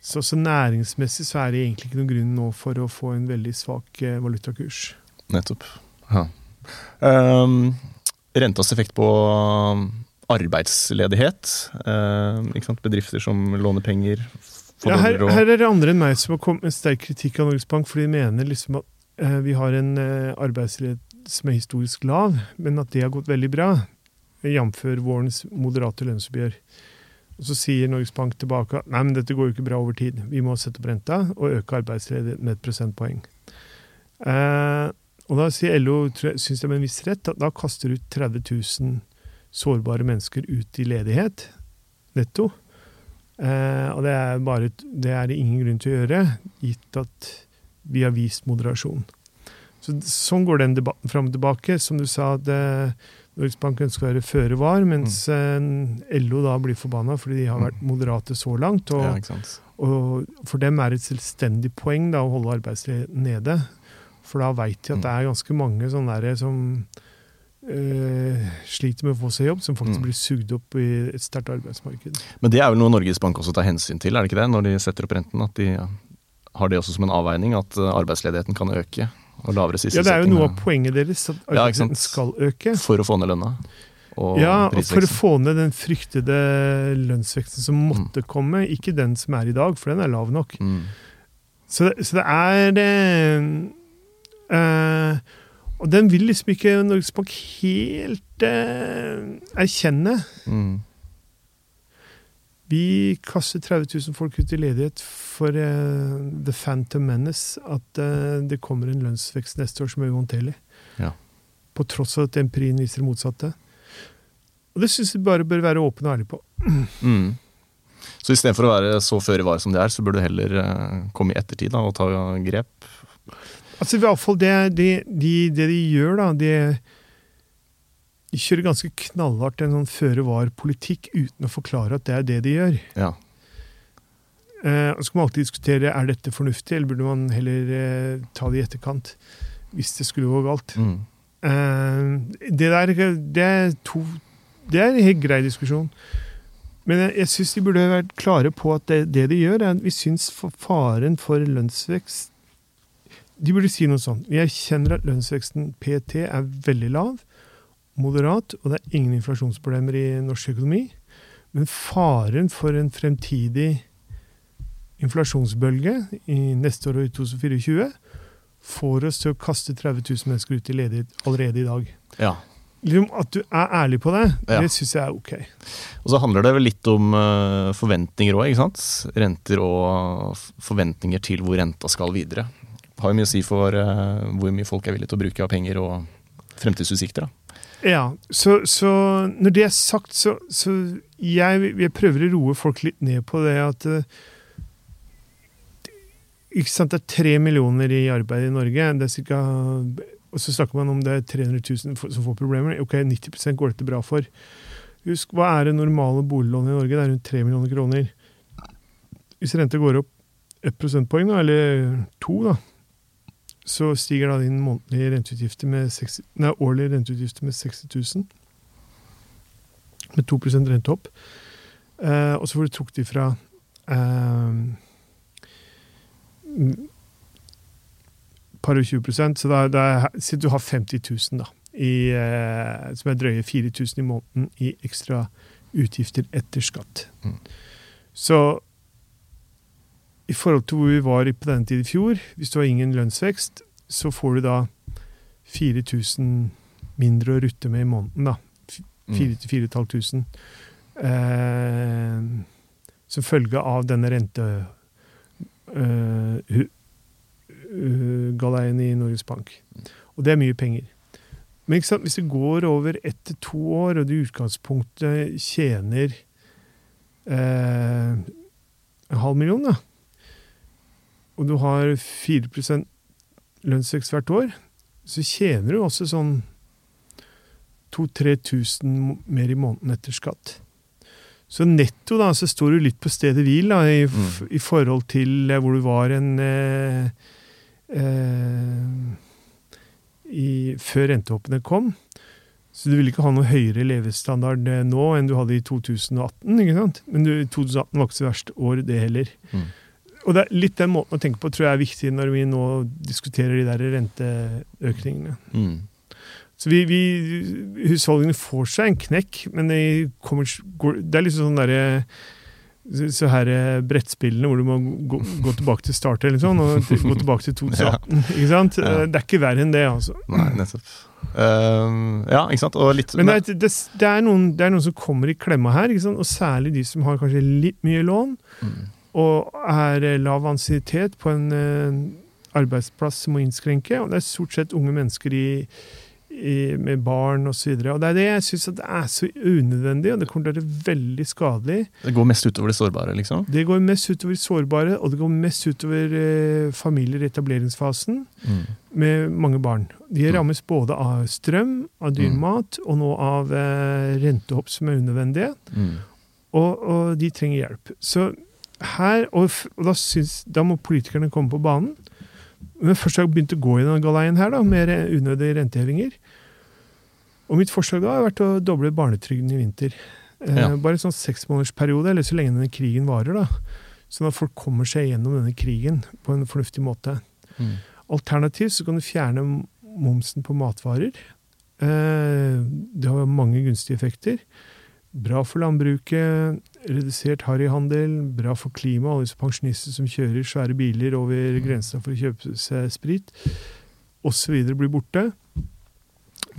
så, så, næringsmessig så er det egentlig ikke noen grunn nå for å få en veldig svak eh, valutakurs. Nettopp. Ja. Um, rentas effekt på um, arbeidsledighet. Uh, Bedrifter som låner penger. Ja, her, her, er det andre enn meg som har kommet med sterk kritikk av Norges Bank, for de mener liksom at uh, vi har en uh, arbeidsledighet som er historisk lav, men at det har gått veldig bra. Jf. vårens moderate lønnsoppgjør. Og Så sier Norges Bank tilbake at nei, men dette går jo ikke bra over tid. Vi må sette opp renta og øke arbeidsledigheten med et prosentpoeng. Eh, og da sier LO, syns jeg med en viss rett, at da kaster du 30 000 sårbare mennesker ut i ledighet netto. Eh, og det er, bare, det er det ingen grunn til å gjøre, gitt at vi har vist moderasjon. Så, sånn går den debatten fram og tilbake. Som du sa, det, Norges å være føre var, mens mm. Eh, LO da blir forbanna fordi de har vært mm. moderate så langt. Og, ja, og for dem er det et selvstendig poeng da, å holde arbeidsledigheten nede. For da veit de at det er ganske mange sånne der som øh, sliter med å få seg jobb, som faktisk mm. blir sugd opp i et sterkt arbeidsmarked. Men det er vel noe Norges Bank også tar hensyn til, er det ikke det? Når de setter opp renten? At de har det også som en avveining at eh, arbeidsledigheten kan øke. Og lavere Ja, Det er jo noe av poenget deres, at Ja, arbeidsledigheten skal øke. For å få ned lønna. Og Ja, og for å få ned den fryktede lønnsveksten som måtte komme, ikke den som er i dag, for den er lav nok. mm. Så, det- så det er eh, eh, Og den vil liksom ikke Norges Bank helt eh, erkjenne. Mm. Vi kaster 30 000 folk ut i ledighet for uh, the phantom menace. At uh, det kommer en lønnsvekst neste år som er uhåndterlig. Ja. På tross av at empirien viser det motsatte. Og det syns vi bare bør være åpne og ærlige på. Mm. Så istedenfor å være så føre var som det er, så bør du heller uh, komme i ettertid da, og ta grep. Altså i hvert fall det, det, det, det de gjør, da de, de kjører ganske knallhardt en sånn føre-var-politikk uten å forklare at det er det de gjør. Ja. Eh, så kan man alltid diskutere er dette fornuftig, eller burde man heller eh, ta det i etterkant. Hvis det skulle gå galt. Mm. Eh, det der det er, to, det er en helt grei diskusjon. Men jeg, jeg syns de burde vært klare på at det, det de gjør, er at vi syns faren for lønnsvekst De burde si noe sånt. Vi erkjenner at lønnsveksten PT er veldig lav, moderat, og det er ingen inflasjonsproblemer i norsk økonomi. Men faren for en fremtidig inflasjonsbølge i neste år og i 2024 får oss til å kaste 30 000 mennesker ut i ledighet allerede i dag. ja. Liksom At du er ærlig på det, Ja. det syns jeg er ok. Og så handler det vel litt om eh, forventninger òg, ikke sant. Renter og forventninger til hvor renta skal videre. Har jo mye å si for eh, hvor mye folk er villige til å bruke av penger og fremtidsutsikter. da. Ja, så, så når det er sagt, så, så jeg, jeg prøver å roe folk litt ned på det at eh, ikke sant, Det er tre millioner i arbeid i Norge. det er cirka, Og så snakker man om det er 300 000 som får problemer. Ok, 90% går dette bra for. Husk, Hva er det normale boliglånet i Norge? Det er rundt 3 millioner kroner. Hvis renta går opp ett prosentpoeng, eller to, da, så stiger da din månedlige renteutgifter med 60, nei, årlige renteutgifter med 60 000. Med 2 rente opp. Eh, og så får du trukket ifra eh, par og 20% så da, da Si at du har 50 000, da. I, eh, som er drøye 4000 i måneden i ekstra utgifter etter skatt. Mm. Så i forhold til hvor vi var på denne tid i fjor, hvis du har ingen lønnsvekst, så får du da 4000 mindre å rutte med i måneden, da. Mm. 4000-4500. Eh, som følge av denne rentegaleien Eh, eh, i Norges Bank. Og det er mye penger. Men hvis det går over ett til to år, og du i utgangspunktet tjener eh, en halv million, da, og du har 4% lønnsvekst hvert år, så tjener du også sånn 2000-3000 mer i måneden etter skatt. Så netto da, så står du litt på stedet hvil da, i, mm. i forhold til eh, hvor du var en eh, eh, i, Før rentehoppene kom. Så du vil ikke ha noe høyere levestandard eh, nå enn du hadde i 2018. ikke sant? Men du, 2018 var ikke så verst år, det heller. Mm. Og det er litt den måten å tenke på tror jeg er viktig når vi nå diskuterer de der renteøkningene. Mm. Så vi, vi, husholdningene får seg en knekk, men det, kommer, går, det er liksom sånn derre så, her eh, brettspillene hvor du må gå, gå tilbake til start eller sånn, og gå tilbake til 2018. Ikke sant? Ja. Eh, Det er ikke verre enn det, altså. Nei, nettopp. Uh, ja, ikke sant. Og litt Men det er, det, det, er noen, det er noen som kommer i klemma her, og særlig de som har kanskje litt mye lån, Mm. Og er eh, lav ansiennitet på en eh, arbeidsplass som må innskrenke. Og det er stort sett unge mennesker i, i, med barn osv. Og, så og det er det jeg syns er så unødvendig, og det kommer til å være veldig skadelig. Det går mest utover de sårbare, liksom. Det går mest utover sårbare, og det går mest utover eh, familier i etableringsfasen Mm. med mange barn. De Mm. rammes både av strøm, av dyr Mm. og nå av eh, rentehopp som er unødvendige. Mm. Og, og de trenger hjelp. Så her, og, og da, synes, da må politikerne komme på banen. Men først har jeg begynt å gå i denne galeien her, da, med unødige rentehevinger. Og mitt forslag da har vært å doble barnetrygden i vinter. Eh, Ja. Bare en sånn seksmånedersperiode, eller så lenge denne krigen varer, da. sånn at folk kommer seg gjennom denne krigen på en fornuftig måte. Mm. Alternativt så kan du fjerne momsen på matvarer. Eh, det har mange gunstige effekter. Bra for landbruket, redusert harryhandel, bra for klimaet, alle disse pensjonister som kjører svære biler over grensa for å kjøpe seg sprit, osv. blir borte.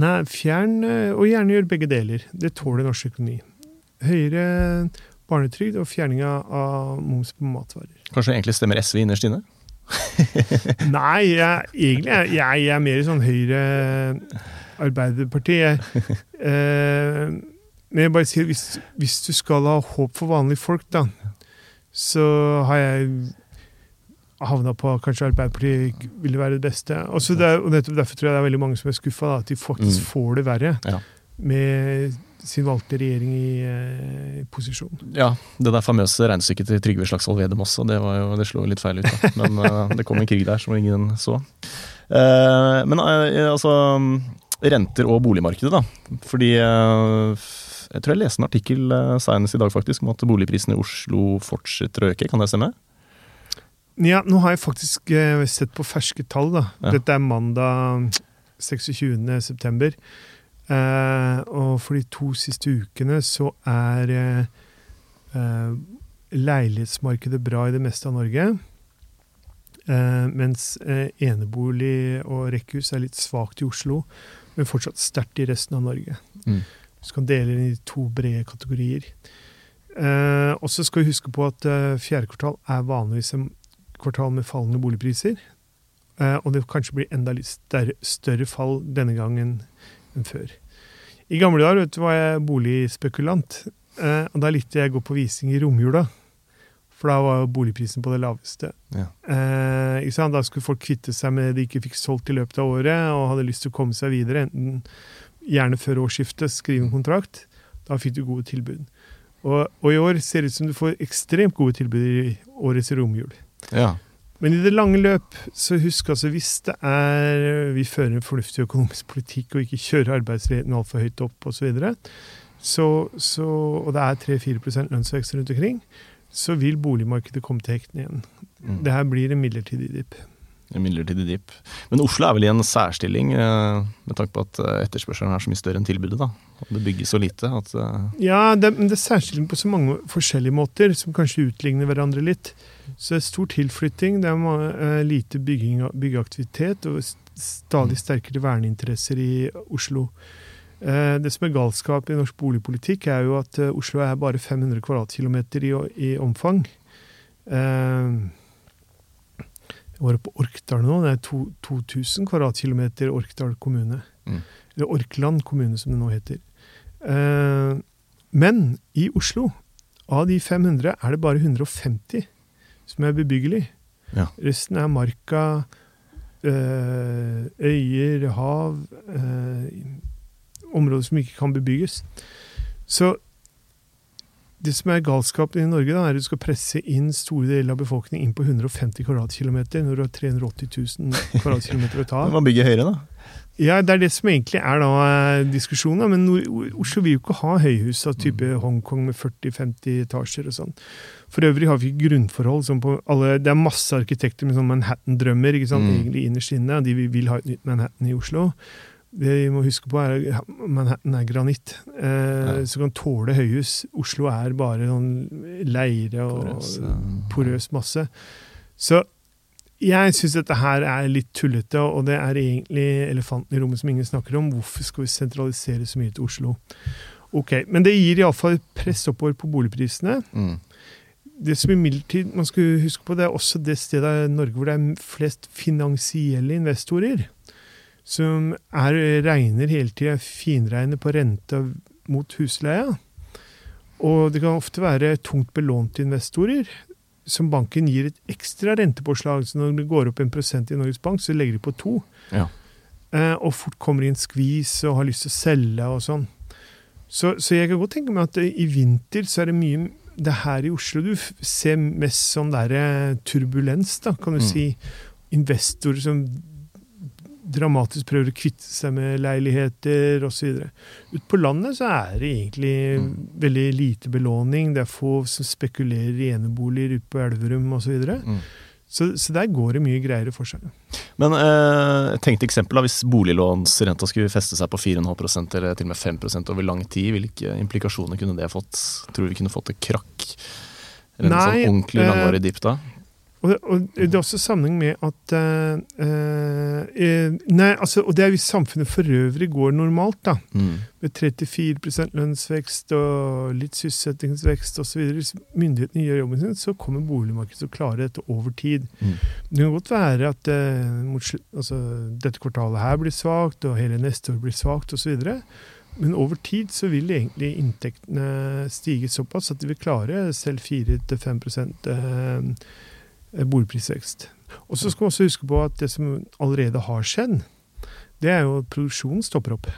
Nei, fjern, eh, og gjerne gjør begge deler. Det tåler norsk økonomi. Høyere barnetrygd og fjerning av moms på matvarer. Kanskje egentlig stemmer SV innerst inne? Nei, jeg, egentlig jeg, jeg er mer sånn Høyre Arbeiderpartiet. Jeg, eh, men jeg bare sier, hvis, hvis du skal ha håp for vanlige folk, da, så har jeg havna på kanskje Arbeiderpartiet ville være det beste. Også der, og Derfor tror jeg det er veldig mange som er skuffa, at de faktisk Mm. får det verre Ja. med sin valgte regjering i eh, posisjon. Ja, det der famøse regnestykket til Trygve Slagsvold Vedum også, det, var jo, det slo litt feil ut. da. Men eh, det kom en krig der som ingen så. Eh, men eh, altså Renter og boligmarkedet, da. Fordi eh, jeg tror jeg leste en artikkel uh, senest i dag faktisk om at boligprisene i Oslo fortsetter å øke. Kan det stemme? Ja, nå har jeg faktisk eh, sett på ferske tall. da. Ja. Dette er mandag 26. september. Eh, og for de to siste ukene så er eh, eh, leilighetsmarkedet bra i det meste av Norge. Eh, mens eh, enebolig og rekkehus er litt svakt i Oslo, men fortsatt sterkt i resten av Norge. Mm. Så kan dele det i to brede kategorier. Eh, og så skal vi huske på at eh, fjerde kvartal er vanligvis en kvartal med fallende boligpriser. Eh, og det kanskje blir enda litt større, større fall denne gangen enn før. I gamle dager vet du, var jeg boligspekulant, eh, og da likte jeg å gå på visning i romjula. For da var jo boligprisen på det laveste. Ja. Eh? Da skulle folk kvitte seg med det de ikke fikk solgt i løpet av året, og hadde lyst til å komme seg videre, enten gjerne før årsskiftet, skrive en kontrakt. Da fikk du gode tilbud. Og, og i år ser det ut som du får ekstremt gode tilbud i årets romjul. Ja. Men i det lange løp, så husk altså hvis det er vi fører en fornuftig økonomisk politikk og ikke kjører arbeidsledigheten altfor høyt opp osv., så, videre, så, så, og det er 3-4% lønnsvekst rundt omkring, så vil boligmarkedet komme til hektene igjen. Mm. Det her blir en midlertidig dipp. Midlertidig dipp. Men Oslo er vel i en særstilling eh, med tanke på at eh, etterspørselen er så mye større enn tilbudet. da. Det bygges så lite at eh, Ja, det, men det er særstilling på så mange forskjellige måter, som kanskje utligner hverandre litt. Så det er stor tilflytting, det er lite bygging, byggeaktivitet og stadig sterkere verneinteresser i Oslo. Det som er galskap i norsk boligpolitikk, er jo at Oslo er bare 500 kvadratkilometer i, i omfang. Eh, Jeg var på Orkdal nå, det er to, 2000 kvadratkilometer Orkdal kommune. Mm. Eller Orkland kommune, som det nå heter. Eh, Men i Oslo, av de 500, er det bare 150 som er bebyggelig. Ja. Resten er marka, eh, øyer, hav eh, Områder som ikke kan bebygges. Så det som er galskapen i Norge, da, er at du skal presse inn store deler av befolkningen inn på 150 kvadratkilometer når du har 380 000 kvadratkilometer å ta. Man bygger høyere, da. Ja, Det er det som egentlig er da eh, diskusjonen. Men Oslo vil jo ikke ha høyhus av type Hongkong med 40-50 etasjer og sånn. For øvrig har vi ikke grunnforhold som på alle Det er masse arkitekter med sånn Manhattan-drømmer ikke sant, Mm. egentlig innerst inne. og De vil ha et nytt Manhattan i Oslo. Det vi må huske på er at Manhattan er granitt, eh, Ja. så kan tåle høyhus. Oslo er bare sånn leire og Porøs, ja. porøs masse. Så jeg syns dette her er litt tullete, og det er egentlig elefanten i rommet som ingen snakker om. Hvorfor skal vi sentralisere så mye til Oslo? Ok, Men det gir iallfall press oppover på boligprisene. Mm. Det som imidlertid man skal huske på, det er også det stedet i Norge hvor det er flest finansielle investorer. Som er, regner hele tida finregner på rente mot husleia. Og det kan ofte være tungt belånte investorer som banken gir et ekstra rentepåslag. Så når det går opp en prosent i Norges Bank, så legger de på to. Ja. Eh, og fort kommer i en skvis og har lyst til å selge og sånn. Så, så jeg kan godt tenke meg at eh, i vinter så er det mye Det er her i Oslo du ser mest sånn derre turbulens, da, kan du Mm. si. Investorer som dramatisk prøver å kvitte seg med leiligheter osv. Ute på landet så er det egentlig Mm. veldig lite belåning. Det er få som spekulerer i eneboliger ute på Elverum osv. Så, videre. Mm. så Så der går det mye greiere for seg. Men eh, tenkte eksempel da, hvis boliglånsrenta skulle feste seg på 4,5 eller til og med 5% over lang tid, hvilke implikasjoner kunne det fått? Tror du vi kunne fått et krakk? Eller en Nei, sånn ordentlig eh, langvarig dipp da? Og og det er også sammenheng med at eh, eh, Nei, altså, og det er hvis samfunnet for øvrig går normalt, da. Mm. Med 34% lønnsvekst og litt sysselsettingsvekst osv. Hvis myndighetene gjør jobben sin, så kommer boligmarkedet til å klare dette over tid. Mm. Det kan godt være at eh, altså, dette kvartalet her blir svakt, og hele neste år blir svakt osv. Men over tid så vil egentlig inntektene stige såpass at de vil klare selv 4-5 eh, boligprisvekst. Og så skal man også huske på at det som allerede har skjedd, det er jo at produksjonen stopper opp.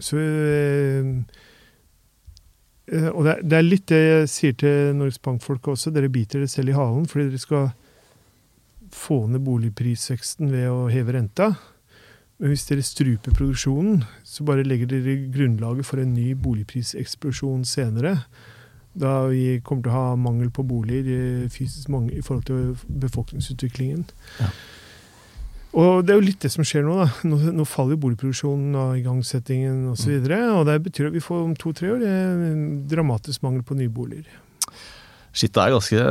Så eh, eh, Og det er litt det jeg sier til Norges Bank-folk også. Dere biter dere selv i halen fordi dere skal få ned boligprisveksten ved å heve renta. Men hvis dere struper produksjonen, så bare legger dere grunnlaget for en ny boligpriseksplosjon senere. Da vi kommer til å ha mangel på boliger eh, fysisk mange, i forhold til befolkningsutviklingen. Ja. Og det er jo litt det som skjer nå. da. Nå, nå faller jo boligproduksjonen og igangsettingen osv. Og, så og det betyr at vi får om to-tre år en dramatisk mangel på nye boliger. Shit, det er ganske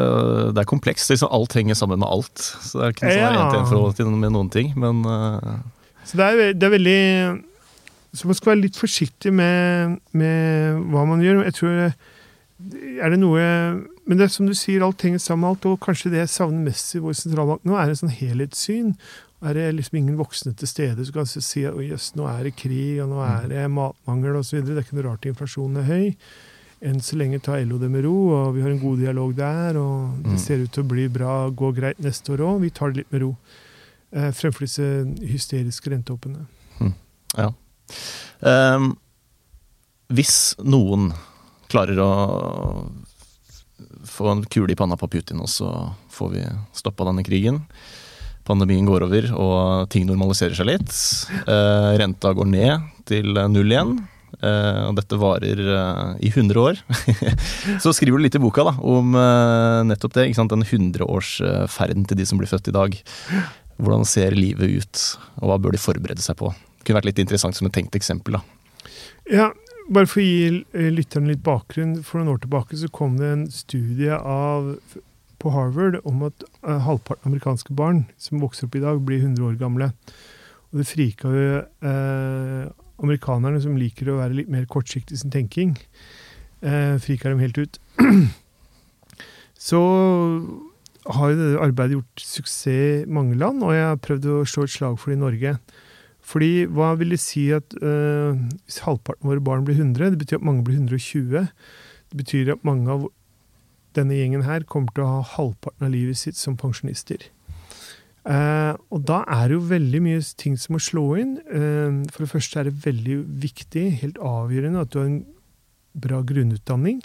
Det er komplekst. Liksom alt henger sammen med alt. Så det er ikke noe sånn Ja. én-til-én-forhold til med noen ting. Men uh... Så det er, det er veldig Så man skal være litt forsiktig med, med hva man gjør. Jeg tror Er det noe Men det er som du sier, alt henger sammen med alt. Og kanskje det jeg savner mest i vår sentralbank nå, er en sånn helhetssyn. Er det liksom ingen voksne til stede som kan si at jøss, nå er det krig, og nå er det matmangel osv. Det er ikke noe rart inflasjonen er høy. Enn så lenge tar LO det med ro, og vi har en god dialog der. Og det Mm. ser ut til å bli bra, gå greit neste år òg. Vi tar det litt med ro. Eh, fremfor disse hysteriske rentehoppene. ja. Um, hvis noen klarer å få en kule i panna på Putin, og så får vi stoppa denne krigen. Pandemien går over, og ting normaliserer seg litt. Eh, renta går ned til null igjen. Eh, og dette varer eh, i 100 år. så skriver du litt i boka da, om eh, nettopp det. Den 100-årsferden til de som blir født i dag. Hvordan ser livet ut, og hva bør de forberede seg på? Det kunne vært litt interessant som et tenkt eksempel. da. Ja, bare for å gi eh, lytterne litt bakgrunn. For noen år tilbake så kom det en studie av, på Harvard om at eh, halvparten av amerikanske barn som vokser opp i dag, blir 100 år gamle. Og det frika jo eh, amerikanerne som liker å være litt mer kortsiktig i sin tenking. Eh, frika dem helt ut. så har jo det arbeidet gjort suksess i mange land, og jeg har prøvd å slå et slag for det i Norge. Fordi hva vil det si at øh, hvis halvparten av våre barn blir 100, det betyr at mange blir 120. Det betyr at mange av denne gjengen her kommer til å ha halvparten av livet sitt som pensjonister. Uh, og da er det jo veldig mye ting som må slå inn. Uh, for det første er det veldig viktig, helt avgjørende, at du har en bra grunnutdanning.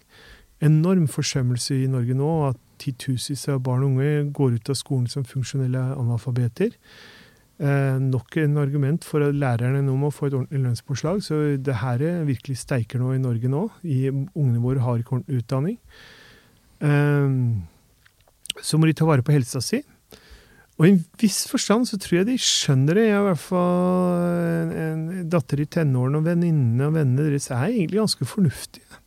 Enorm forsømmelse i Norge nå at titusenvis av barn og unge går ut av skolen som funksjonelle analfabeter. Eh, nok en argument for at lærerne nå må få et ordentlig lønnspåslag. Så det her er virkelig steiker nå i Norge nå. I, ungene våre har ikke ordentlig utdanning. Eh, så må de ta vare på helsa si. Og i en viss forstand så tror jeg de skjønner det. Jeg har i hvert fall en, en datter i tenårene, og venninnene og vennene deres er egentlig ganske fornuftige.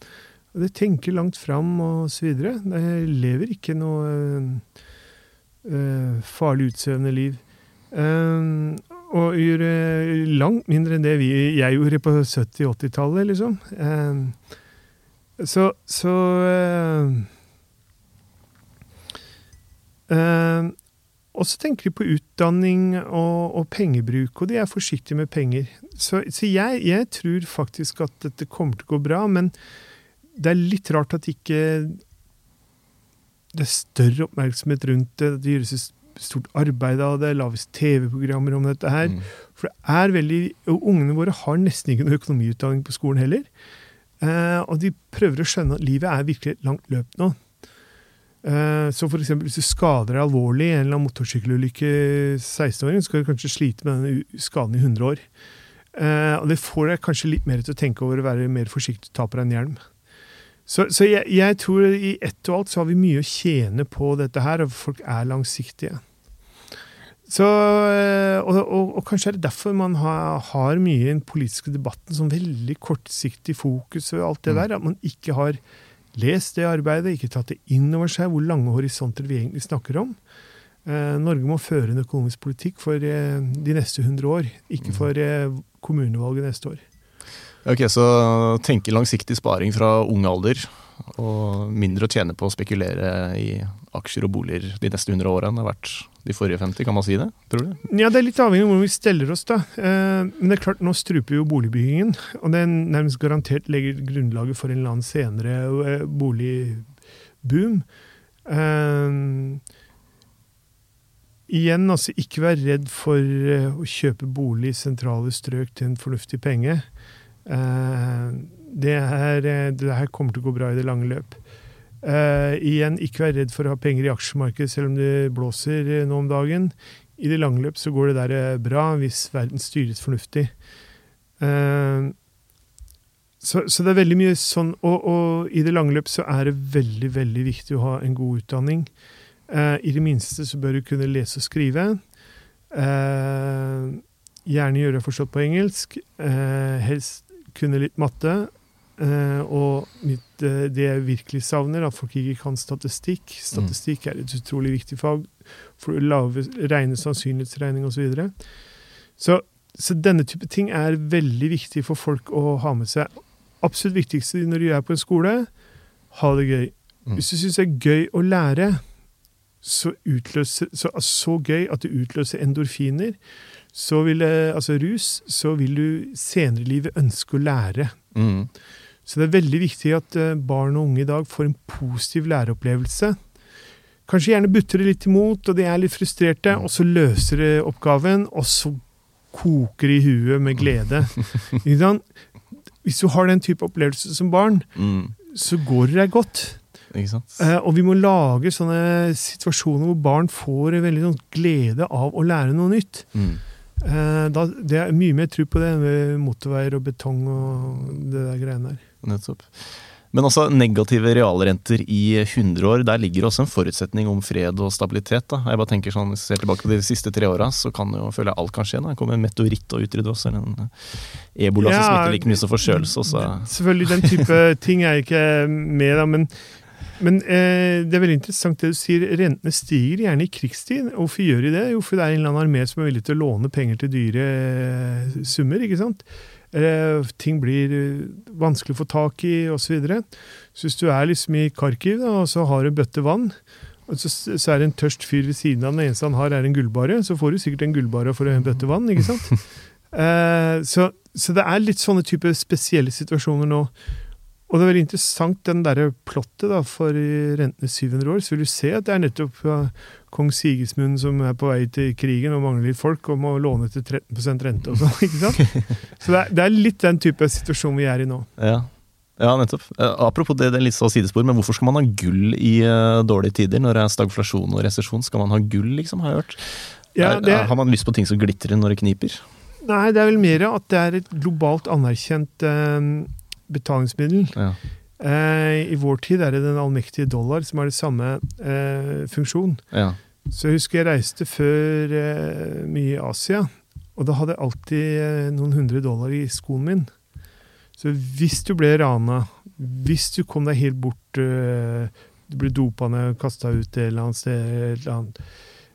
Og de tenker langt fram og så videre. De lever ikke noe øh, farlig utsøvende liv. Um, og gjør øh, langt mindre enn det vi, jeg gjorde på 70-80-tallet, liksom. Um, så så uh, um, Og så tenker de på utdanning og, og, pengebruk, og de er forsiktige med penger. Så, så jeg, jeg, tror faktisk at dette kommer til å gå bra, men det er litt rart at ikke det er større oppmerksomhet rundt det. Det gjøres stort arbeid av det, lages TV-programmer om dette her. Mm. For det er veldig Og ungene våre har nesten ikke noe økonomiutdanning på skolen heller. Eh, og de prøver å skjønne at livet er virkelig et langt løp nå. Eh, så eksempel, hvis du skader deg alvorlig i en eller annen motorsykkelulykke 16-åring, så skal du kanskje slite med denne skaden i 100 år. Eh, og det får deg kanskje litt mer til å tenke over å være mer forsiktig, ta på deg en hjelm. Så, så jeg, jeg, tror i ett og alt så har vi mye å tjene på dette her, og folk er langsiktige. Så, eh, og, og, og, kanskje er det derfor man har, har mye i den politiske debatten som veldig kortsiktig fokus og alt det mm. der. At man ikke har lest det arbeidet, ikke tatt det inn over seg hvor lange horisonter vi egentlig snakker om. Eh, Norge må føre en økonomisk politikk for eh, de neste 100 år, ikke mm. for eh, kommunevalget neste år. Ok, Så tenke langsiktig sparing fra ung alder, og mindre å tjene på å spekulere i aksjer og boliger de neste 100 årene enn det har vært de forrige 50, kan man si det? tror du? Ja, Det er litt avhengig av hvordan vi steller oss. da. Men det er klart, nå struper jo boligbyggingen. Og er nærmest garantert legger grunnlaget for en eller annen senere boligboom. Igjen, altså ikke vær redd for å kjøpe bolig i sentrale strøk til en fornuftig penge. Det, her, det, her, kommer til å gå bra i det lange løp. Igjen, ikke vær redd for å ha penger i aksjemarkedet selv om det blåser nå om dagen. I det lange løp så går det der bra hvis verden styres fornuftig. Så, så, det er veldig mye sånn, og, og i det lange løp så er det veldig, veldig viktig å ha en god utdanning. Uh, I det minste så bør du kunne lese og skrive. Eh, gjerne gjøre forstått på engelsk. Eh, helst kunne litt matte. Og mitt, det jeg virkelig savner, at folk ikke kan statistikk. Statistikk er et utrolig viktig fag for å lage regne sannsynlighetsregning osv. Så, så så denne type ting er veldig viktig for folk å ha med seg. Absolutt viktigste når du er på en skole, ha det gøy. Mm. Hvis du syns det er gøy å lære, så, utløser, så, så gøy at det utløser endorfiner. Så vil altså rus, så vil du senere i livet ønske å lære. Mm. Så det er veldig viktig at eh, barn og unge i dag får en positiv læreopplevelse. Kanskje gjerne butter det litt imot, og de er litt frustrerte, og så løser de oppgaven, og så koker i huet med glede. Hvis du har den type opplevelse som barn, mm. så går det deg godt. Eh, og vi må lage sånne situasjoner hvor barn får veldig sånn glede av å lære noe nytt. Mm. Eh, da, det er mye mer tro på det enn motorveier og betong og det der greiene der. Nettopp. Men altså negative realrenter i 100 år, der ligger også en forutsetning om fred og stabilitet. da. Jeg bare tenker sånn, Hvis jeg ser tilbake på de siste tre åra, så kan jo, føler jeg alt kan skje. da. Det kommer en meteoritt og utrydde oss, eller en ebola ja, som smitter like mye som forkjølelse. Selvfølgelig, den type ting er ikke med, da. Men men eh, det er veldig interessant det du sier. Rentene stiger gjerne i krigstid. Hvorfor gjør de det? Jo, fordi det er en eller annen armé som er villig til å låne penger til dyre eh, summer. ikke sant? Eh, ting blir eh, vanskelig å få tak i, osv. Så, så hvis du er liksom i Kharkiv da, og så har en bøtte vann, og så, så, er det en tørst fyr ved siden av den eneste han har, er en gullbare, så får du sikkert en gullbare for en bøtte vann. ikke sant? Eh, så, så det er litt sånne type spesielle situasjoner nå. Og det er veldig interessant, den derre plottet da, for rentene 700 år. Så vil du se at det er nettopp kong Sigismund som er på vei til krigen og mangler folk, og må låne til 13% rente og sånn. ikke sant? Så det er, det er, litt den type situasjon vi er i nå. Ja. Ja, nettopp. Eh, apropos det, det er litt så sidespor, men hvorfor skal man ha gull i uh, dårlige tider? Når det er stagflasjon og resesjon, skal man ha gull, liksom, har jeg hørt? Ja, det... er, har man lyst på ting som glitrer når det kniper? Nei, det er vel mer at det er et globalt anerkjent uh, betalingsmiddel. Ja. Eh, I vår tid er det den allmektige dollar som har det samme eh, funksjon. Ja. Så jeg husker jeg reiste før eh, mye i Asia, og da hadde jeg alltid eh, noen hundre dollar i skoen min. Så hvis du ble rana, hvis du kom deg helt bort eh, Du ble dopa ned, kasta ut et eller annet sted, eller annet.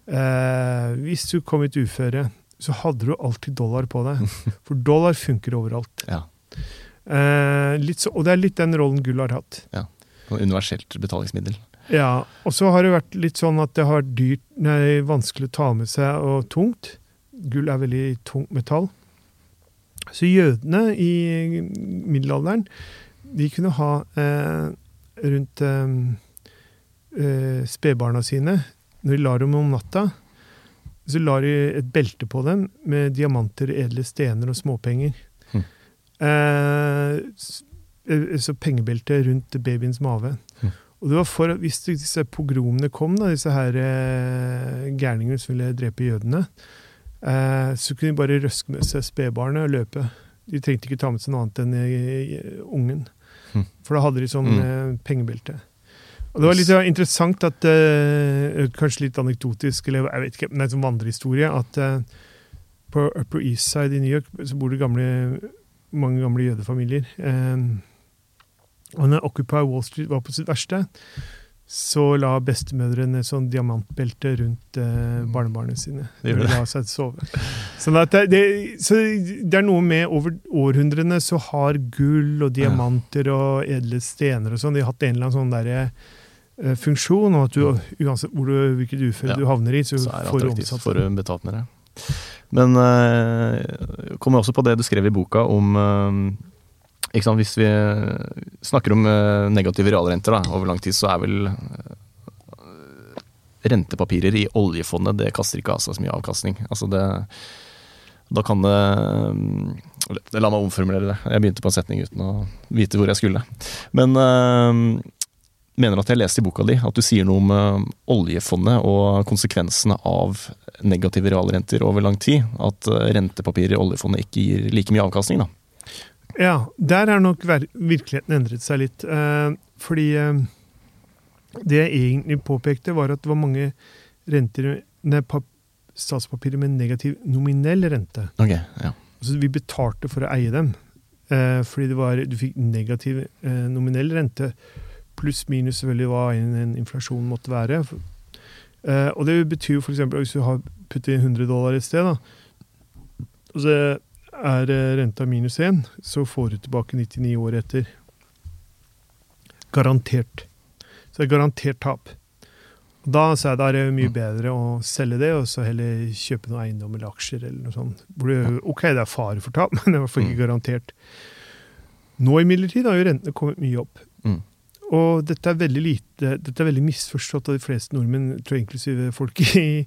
Eh, hvis du kom i et uføre, så hadde du alltid dollar på deg. For dollar funker overalt. Ja. Eh, så, og det er litt den rollen gull har hatt. Ja, Universelt betalingsmiddel. Ja, og så har det vært litt sånn at det har dyrt, nei, vanskelig å ta med seg og tungt. Gull er veldig tungt metall. Så jødene i middelalderen, de kunne ha eh, rundt eh, eh, spedbarna sine Når de lar dem om natta, så lar de et belte på dem med diamanter, edle stener og småpenger. Eh, så pengebeltet rundt babyens mage. Mm. Og det var for at Hvis disse pogromene kom, da, disse her eh, gærningene som ville drepe jødene, eh, så kunne de bare røske med seg spedbarnet og løpe. De trengte ikke ta med seg noe annet enn eh, ungen. Mm. For da hadde de sånn Mm. eh, pengebelte. Og det var litt interessant at eh, Kanskje litt anekdotisk, eller jeg vet ikke, men en sånn vandrehistorie, at eh, på Upper East Side i New York så bor det gamle, mange gamle jødefamilier. Eh, og når Occupy Wall Street var på sitt verste, så la bestemødrene sånn diamantbelte rundt eh, barnebarna sine. De la seg sove. Sånn det, det, så det er noe med over århundrene så har gull og diamanter og edle stener og sånn, de har hatt en eller annen sånn derre eh, funksjon, og at du uansett hvor du, hvilket uføre Ja. du havner i, så, Så får du omsatt med det. Men uh, kommer også på det du skrev i boka om eh, sant, Hvis vi snakker om eh, negative realrenter da, over lang tid, så er vel eh, rentepapirer i oljefondet det kaster ikke av seg så mye avkastning. Altså det, da kan det eh, La meg omformulere det. Jeg begynte på en setning uten å vite hvor jeg skulle. Men eh, mener at jeg leste i boka di at du sier noe om eh, oljefondet og konsekvensene av negative realrenter over lang tid. At eh, rentepapirer i oljefondet ikke gir like mye avkastning. da. Ja, der har nok virkeligheten endret seg litt. Eh, fordi det jeg egentlig påpekte, var at det var mange renter, nei, statspapirer med negativ nominell rente. Ok, ja. Så vi betalte for å eie dem. Fordi det var, du fikk negativ nominell rente, pluss minus selvfølgelig hva en, en inflasjon måtte være. Eh, og det betyr jo f.eks. hvis du har puttet inn 100 dollar et sted, da, og så er eh, renta minus 1, så får du tilbake 99 år etter. Garantert. Så det er garantert tap. Og da er det mye bedre å selge det, og så heller kjøpe noe eiendom eller aksjer eller noe sånt. Ok, det er fare for tap, men det er i hvert fall ikke Mm. garantert. Nå imidlertid har jo rentene kommet mye opp. Mm. Og dette er veldig lite, dette er veldig misforstått av de fleste nordmenn, tror jeg inklusive folk i,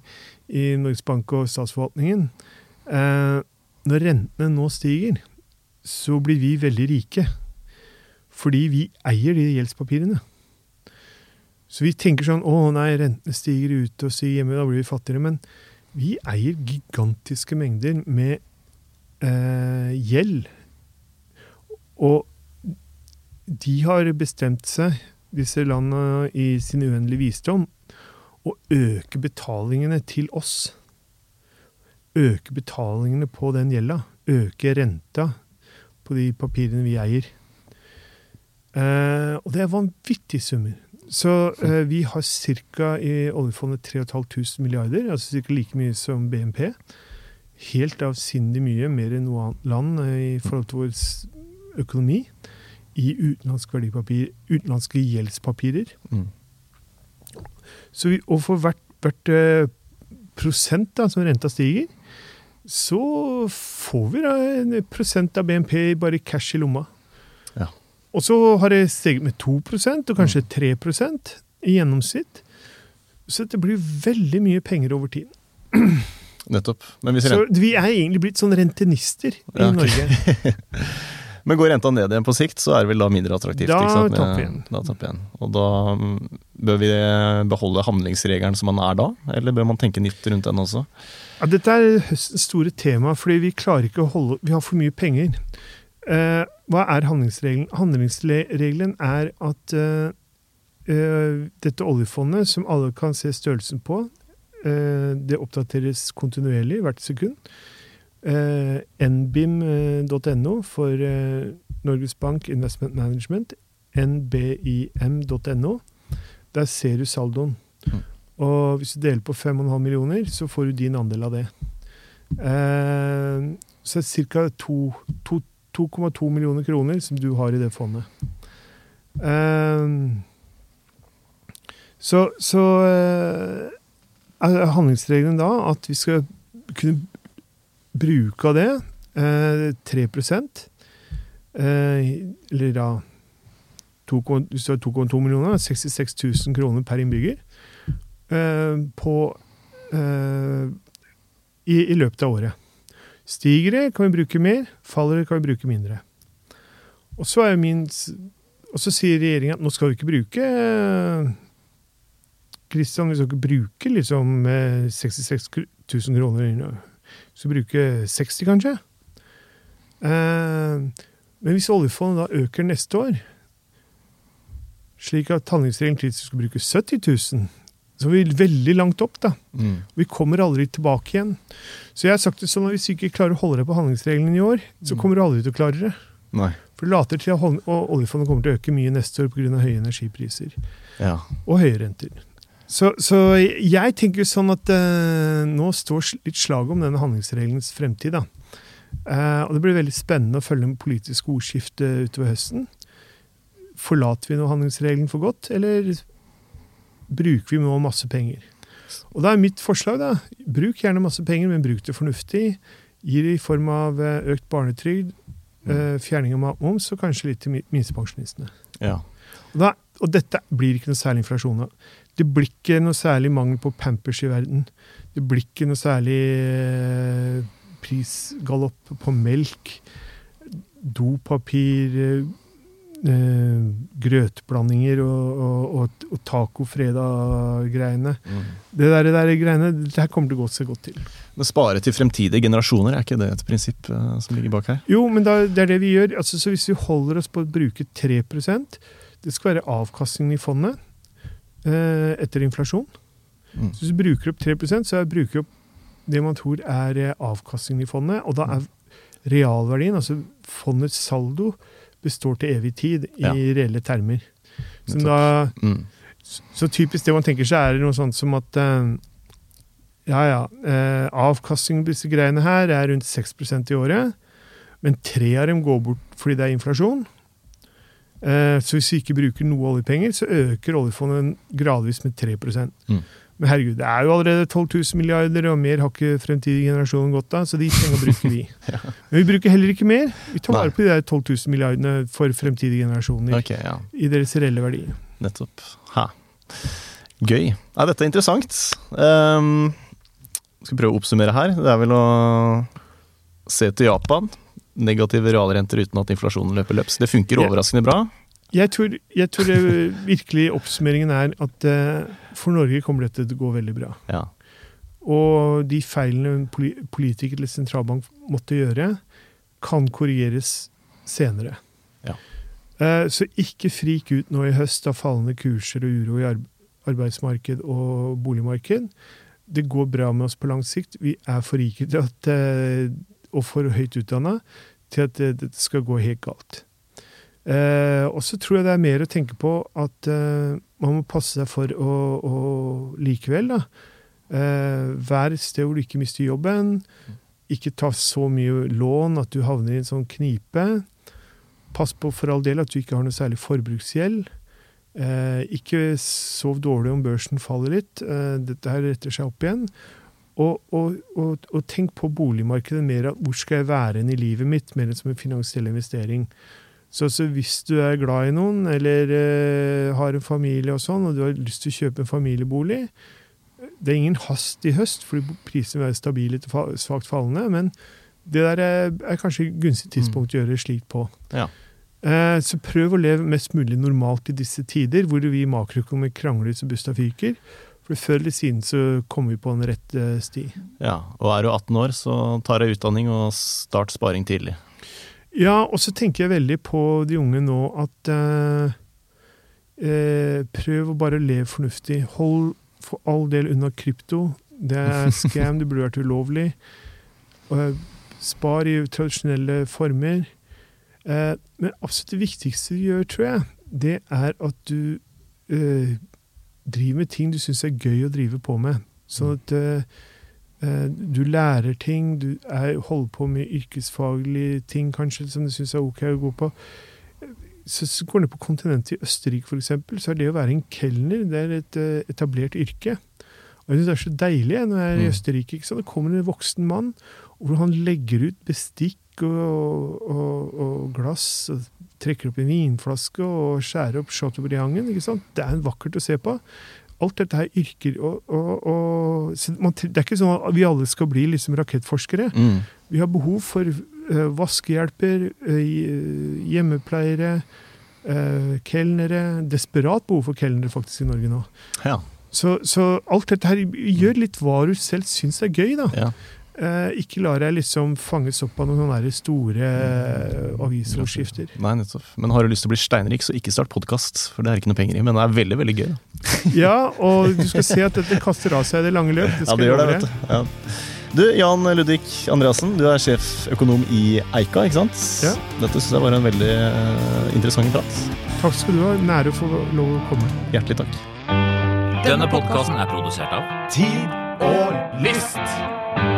i Norges Bank og statsforvaltningen. Eh, når rentene nå stiger, så blir vi veldig rike. Fordi vi eier de gjeldspapirene. Så vi tenker sånn Å nei, rentene stiger ute og stiger hjemme, da blir vi fattigere. Men vi eier gigantiske mengder med eh, gjeld. Og de har bestemt seg, disse landene i sin uendelige visdom, å øke betalingene til oss. Øke betalingene på den gjelda. Øke renta på de papirene vi eier. Eh, og det er vanvittige summer. Så eh, vi har ca. i oljefondet 3500 milliarder, altså ca. like mye som BNP. Helt avsindig mye, mer enn noe annet land eh, i forhold til vår økonomi, i utenlandske verdipapir, utenlandske gjeldspapirer. Mm. Så vi, og for hvert, hvert eh, prosent da, som renta stiger, så får vi da en prosent av BNP bare cash i lomma. Ja. Og så har det steget med 2% og kanskje 3% i gjennomsnitt. Så det blir veldig mye penger over tid. Nettopp. Men, hvis Så vi er egentlig blitt sånn rentenister i Ja, okay. Norge. men går renta ned igjen på sikt, så er det vel da mindre attraktivt? Da vi igjen. Da topp igjen. Og da mm, bør vi beholde handlingsregelen som man er da, eller bør man tenke nytt rundt den også? Ja, dette er høstens store tema, fordi vi klarer ikke å holde Vi har for mye penger. Eh, hva er handlingsregelen? Handlingsregelen er at eh, eh, dette oljefondet, som alle kan se størrelsen på, eh, det oppdateres kontinuerlig hvert sekund. Eh, nbim.no for eh, Norges Bank Investment Management. nbim.no. Der ser du saldoen. Mm. Og hvis du deler på 5,5 millioner, så får du din andel av det. Eh, så det er ca. 2,2 millioner kroner som du har i det fondet. Eh, så så er handlingsregelen da at vi skal kunne bruke av det eh, 3 eh, Eller da hvis du har 2,2 millioner, 66 000 kroner per innbygger eh, på eh, i, i løpet av året. Stiger det, kan vi bruke mer. Faller det, kan vi bruke mindre. Og så er min og så sier regjeringa at nå skal vi ikke bruke Kristian, vi skal ikke bruke liksom eh, 66 000 kroner. Vi skal bruke 60, kanskje. Eh, men hvis oljefondet da øker neste år, slik at handlingsregelen tilsier skal bruke 70 000, så er vi veldig langt opp, da. Mm. Vi kommer aldri tilbake igjen. Så jeg har sagt det sånn at hvis du ikke klarer å holde deg på handlingsregelen i år, så Mm. kommer du aldri til å klare det. Nei. For det later til at oljefondet kommer til å øke mye neste år pga. høye energipriser Ja. og høye renter. Så, så jeg tenker jo sånn at uh, nå står litt slaget om denne handlingsregelens fremtid. da. Uh, og det blir veldig spennende å følge med politisk ordskifte utover høsten. Forlater vi nå handlingsregelen for godt, eller bruker vi nå masse penger? Og da er mitt forslag, da, bruk gjerne masse penger, men bruk det fornuftig. Gi det i form av eh, økt barnetrygd, eh, fjerning av matmoms og kanskje litt til minstepensjonistene. ja. Og, da, og dette blir ikke noe særlig inflasjon av. Det blir ikke noe særlig mangel på Pampers i verden. Det blir ikke noe særlig eh, prisgalopp på melk, dopapir, eh, eh, grøtblandinger og, og, og, og tacofredag-greiene. Mm. Det der, der greiene, det her kommer til å gå seg godt til. Men spare til fremtidige generasjoner, er ikke det et prinsipp som ligger bak her? Jo, men da, det er det vi gjør. Altså, så hvis vi holder oss på å bruke 3% det skal være avkastningen i fondet etter inflasjon. Mm. Så hvis du bruker opp 3% så er- bruker du opp det man tror er eh, avkastningen i fondet. Og da er realverdien, altså fondets saldo, består til evig tid i Ja. reelle termer. Så, da, Mm. så typisk det man tenker seg, er noe sånt som at eh, ja, ja, eh, avkastningen på disse greiene her er rundt 6% i året, men tre av dem går bort fordi det er inflasjon. Eh, så hvis vi ikke bruker noe oljepenger, så øker oljefondet gradvis med 3 Mm. Men herregud, det er jo allerede 12 000 milliarder, og mer har ikke fremtidige generasjoner godt av, så de pengene bruker vi. Ja. Men vi bruker heller ikke mer. Vi tar vare på de der 12 000 milliardene for fremtidige generasjoner Okay, ja. i deres reelle verdi. Nettopp. Ha. Gøy. Ja, dette er interessant. Um, skal prøve å oppsummere her. Det er vel å se til Japan. Negative realrenter uten at inflasjonen løper løps. Det funker overraskende bra. Jeg tror, jeg tror det, virkelig oppsummeringen er at eh, for Norge kommer dette til å gå veldig bra. Ja. Og de feilene en politiker eller sentralbank måtte gjøre, kan korrigeres senere. Ja. Eh, så ikke frik ut nå i høst av fallende kurser og uro i arbeidsmarked og boligmarked. Det går bra med oss på lang sikt. Vi er for rike til at, eh, og for høyt utdanna til at det, det skal gå helt galt. Eh, og så tror jeg det er mer å tenke på at eh, man må passe seg for å, å likevel da, eh, være et sted hvor du ikke mister jobben. Ikke ta så mye lån at du havner i en sånn knipe. Pass på for all del at du ikke har noe særlig forbruksgjeld. Eh, ikke sov dårlig om børsen faller litt. Eh, dette her retter seg opp igjen. Og, og, og, og tenk på boligmarkedet mer at hvor skal jeg være enn i livet mitt, mer enn som en finansiell investering. Så, så hvis du er glad i noen, eller eh, har en familie og sånn, og du har lyst til å kjøpe en familiebolig Det er ingen hast i høst, fordi prisene vil være stabile til svakt fallende, men det der er, er kanskje et gunstig tidspunkt å gjøre slikt på. Ja. Eh, så prøv å leve mest mulig normalt i disse tider, hvor vi makroøkonomer krangler så busta fyker. For før eller siden så kommer vi på en rett eh, sti. ja. Og er du 18 år, så tar jeg utdanning og start sparing tidlig. Ja, og så tenker jeg veldig på de unge nå at eh, eh, Prøv å bare leve fornuftig. Hold for all del unna krypto. Det er scam, det burde vært ulovlig. Eh, spar i tradisjonelle former. Eh, men absolutt det viktigste du gjør, tror jeg, det er at du driver med ting du syns er gøy å drive på med. Sånn at eh, eh, du lærer ting, du er, holder på med yrkesfaglige ting kanskje som du syns er ok å gå på. Så, så går du på kontinentet i Østerrike f.eks., så er det å være en kelner det er et eh, etablert yrke. Og jeg synes Det er så deilig når jeg er i Mm. Østerrike. ikke sant? Det kommer en voksen mann, hvor han legger ut bestikk og, og, og glass. og Trekker opp en vinflaske og skjærer opp chateaubrianden. Det er vakkert å se på. Alt dette her yrker og, og, man, Det er ikke sånn at vi alle skal bli liksom rakettforskere. Mm. Vi har behov for uh, vaskehjelper, uh, hjemmepleiere, uh, kelnere. Desperat behov for kelnere faktisk i Norge nå. Ja. Så, så alt dette her gjør litt hva du selv syns er gøy, da. ja. Eh, ikke lar deg liksom fanges opp av noen sånne der store eh, avisoverskifter. Nei, nettopp. Men har du lyst til å bli steinrik, så ikke start podkast, for det er ikke noe penger i. Men det er veldig, veldig gøy. Ja, og du skal se at dette kaster av seg i det lange løp. Det Ja, det gjør det, vet du. Ja. Du, Jan Ludvig Andreassen, du er sjeføkonom i Eika, ikke sant? Ja. Dette syns jeg var en veldig eh, interessant prat. Takk skal du ha. Nære å få lov å komme. Hjertelig takk. Denne podkasten er produsert av Tid og lyst.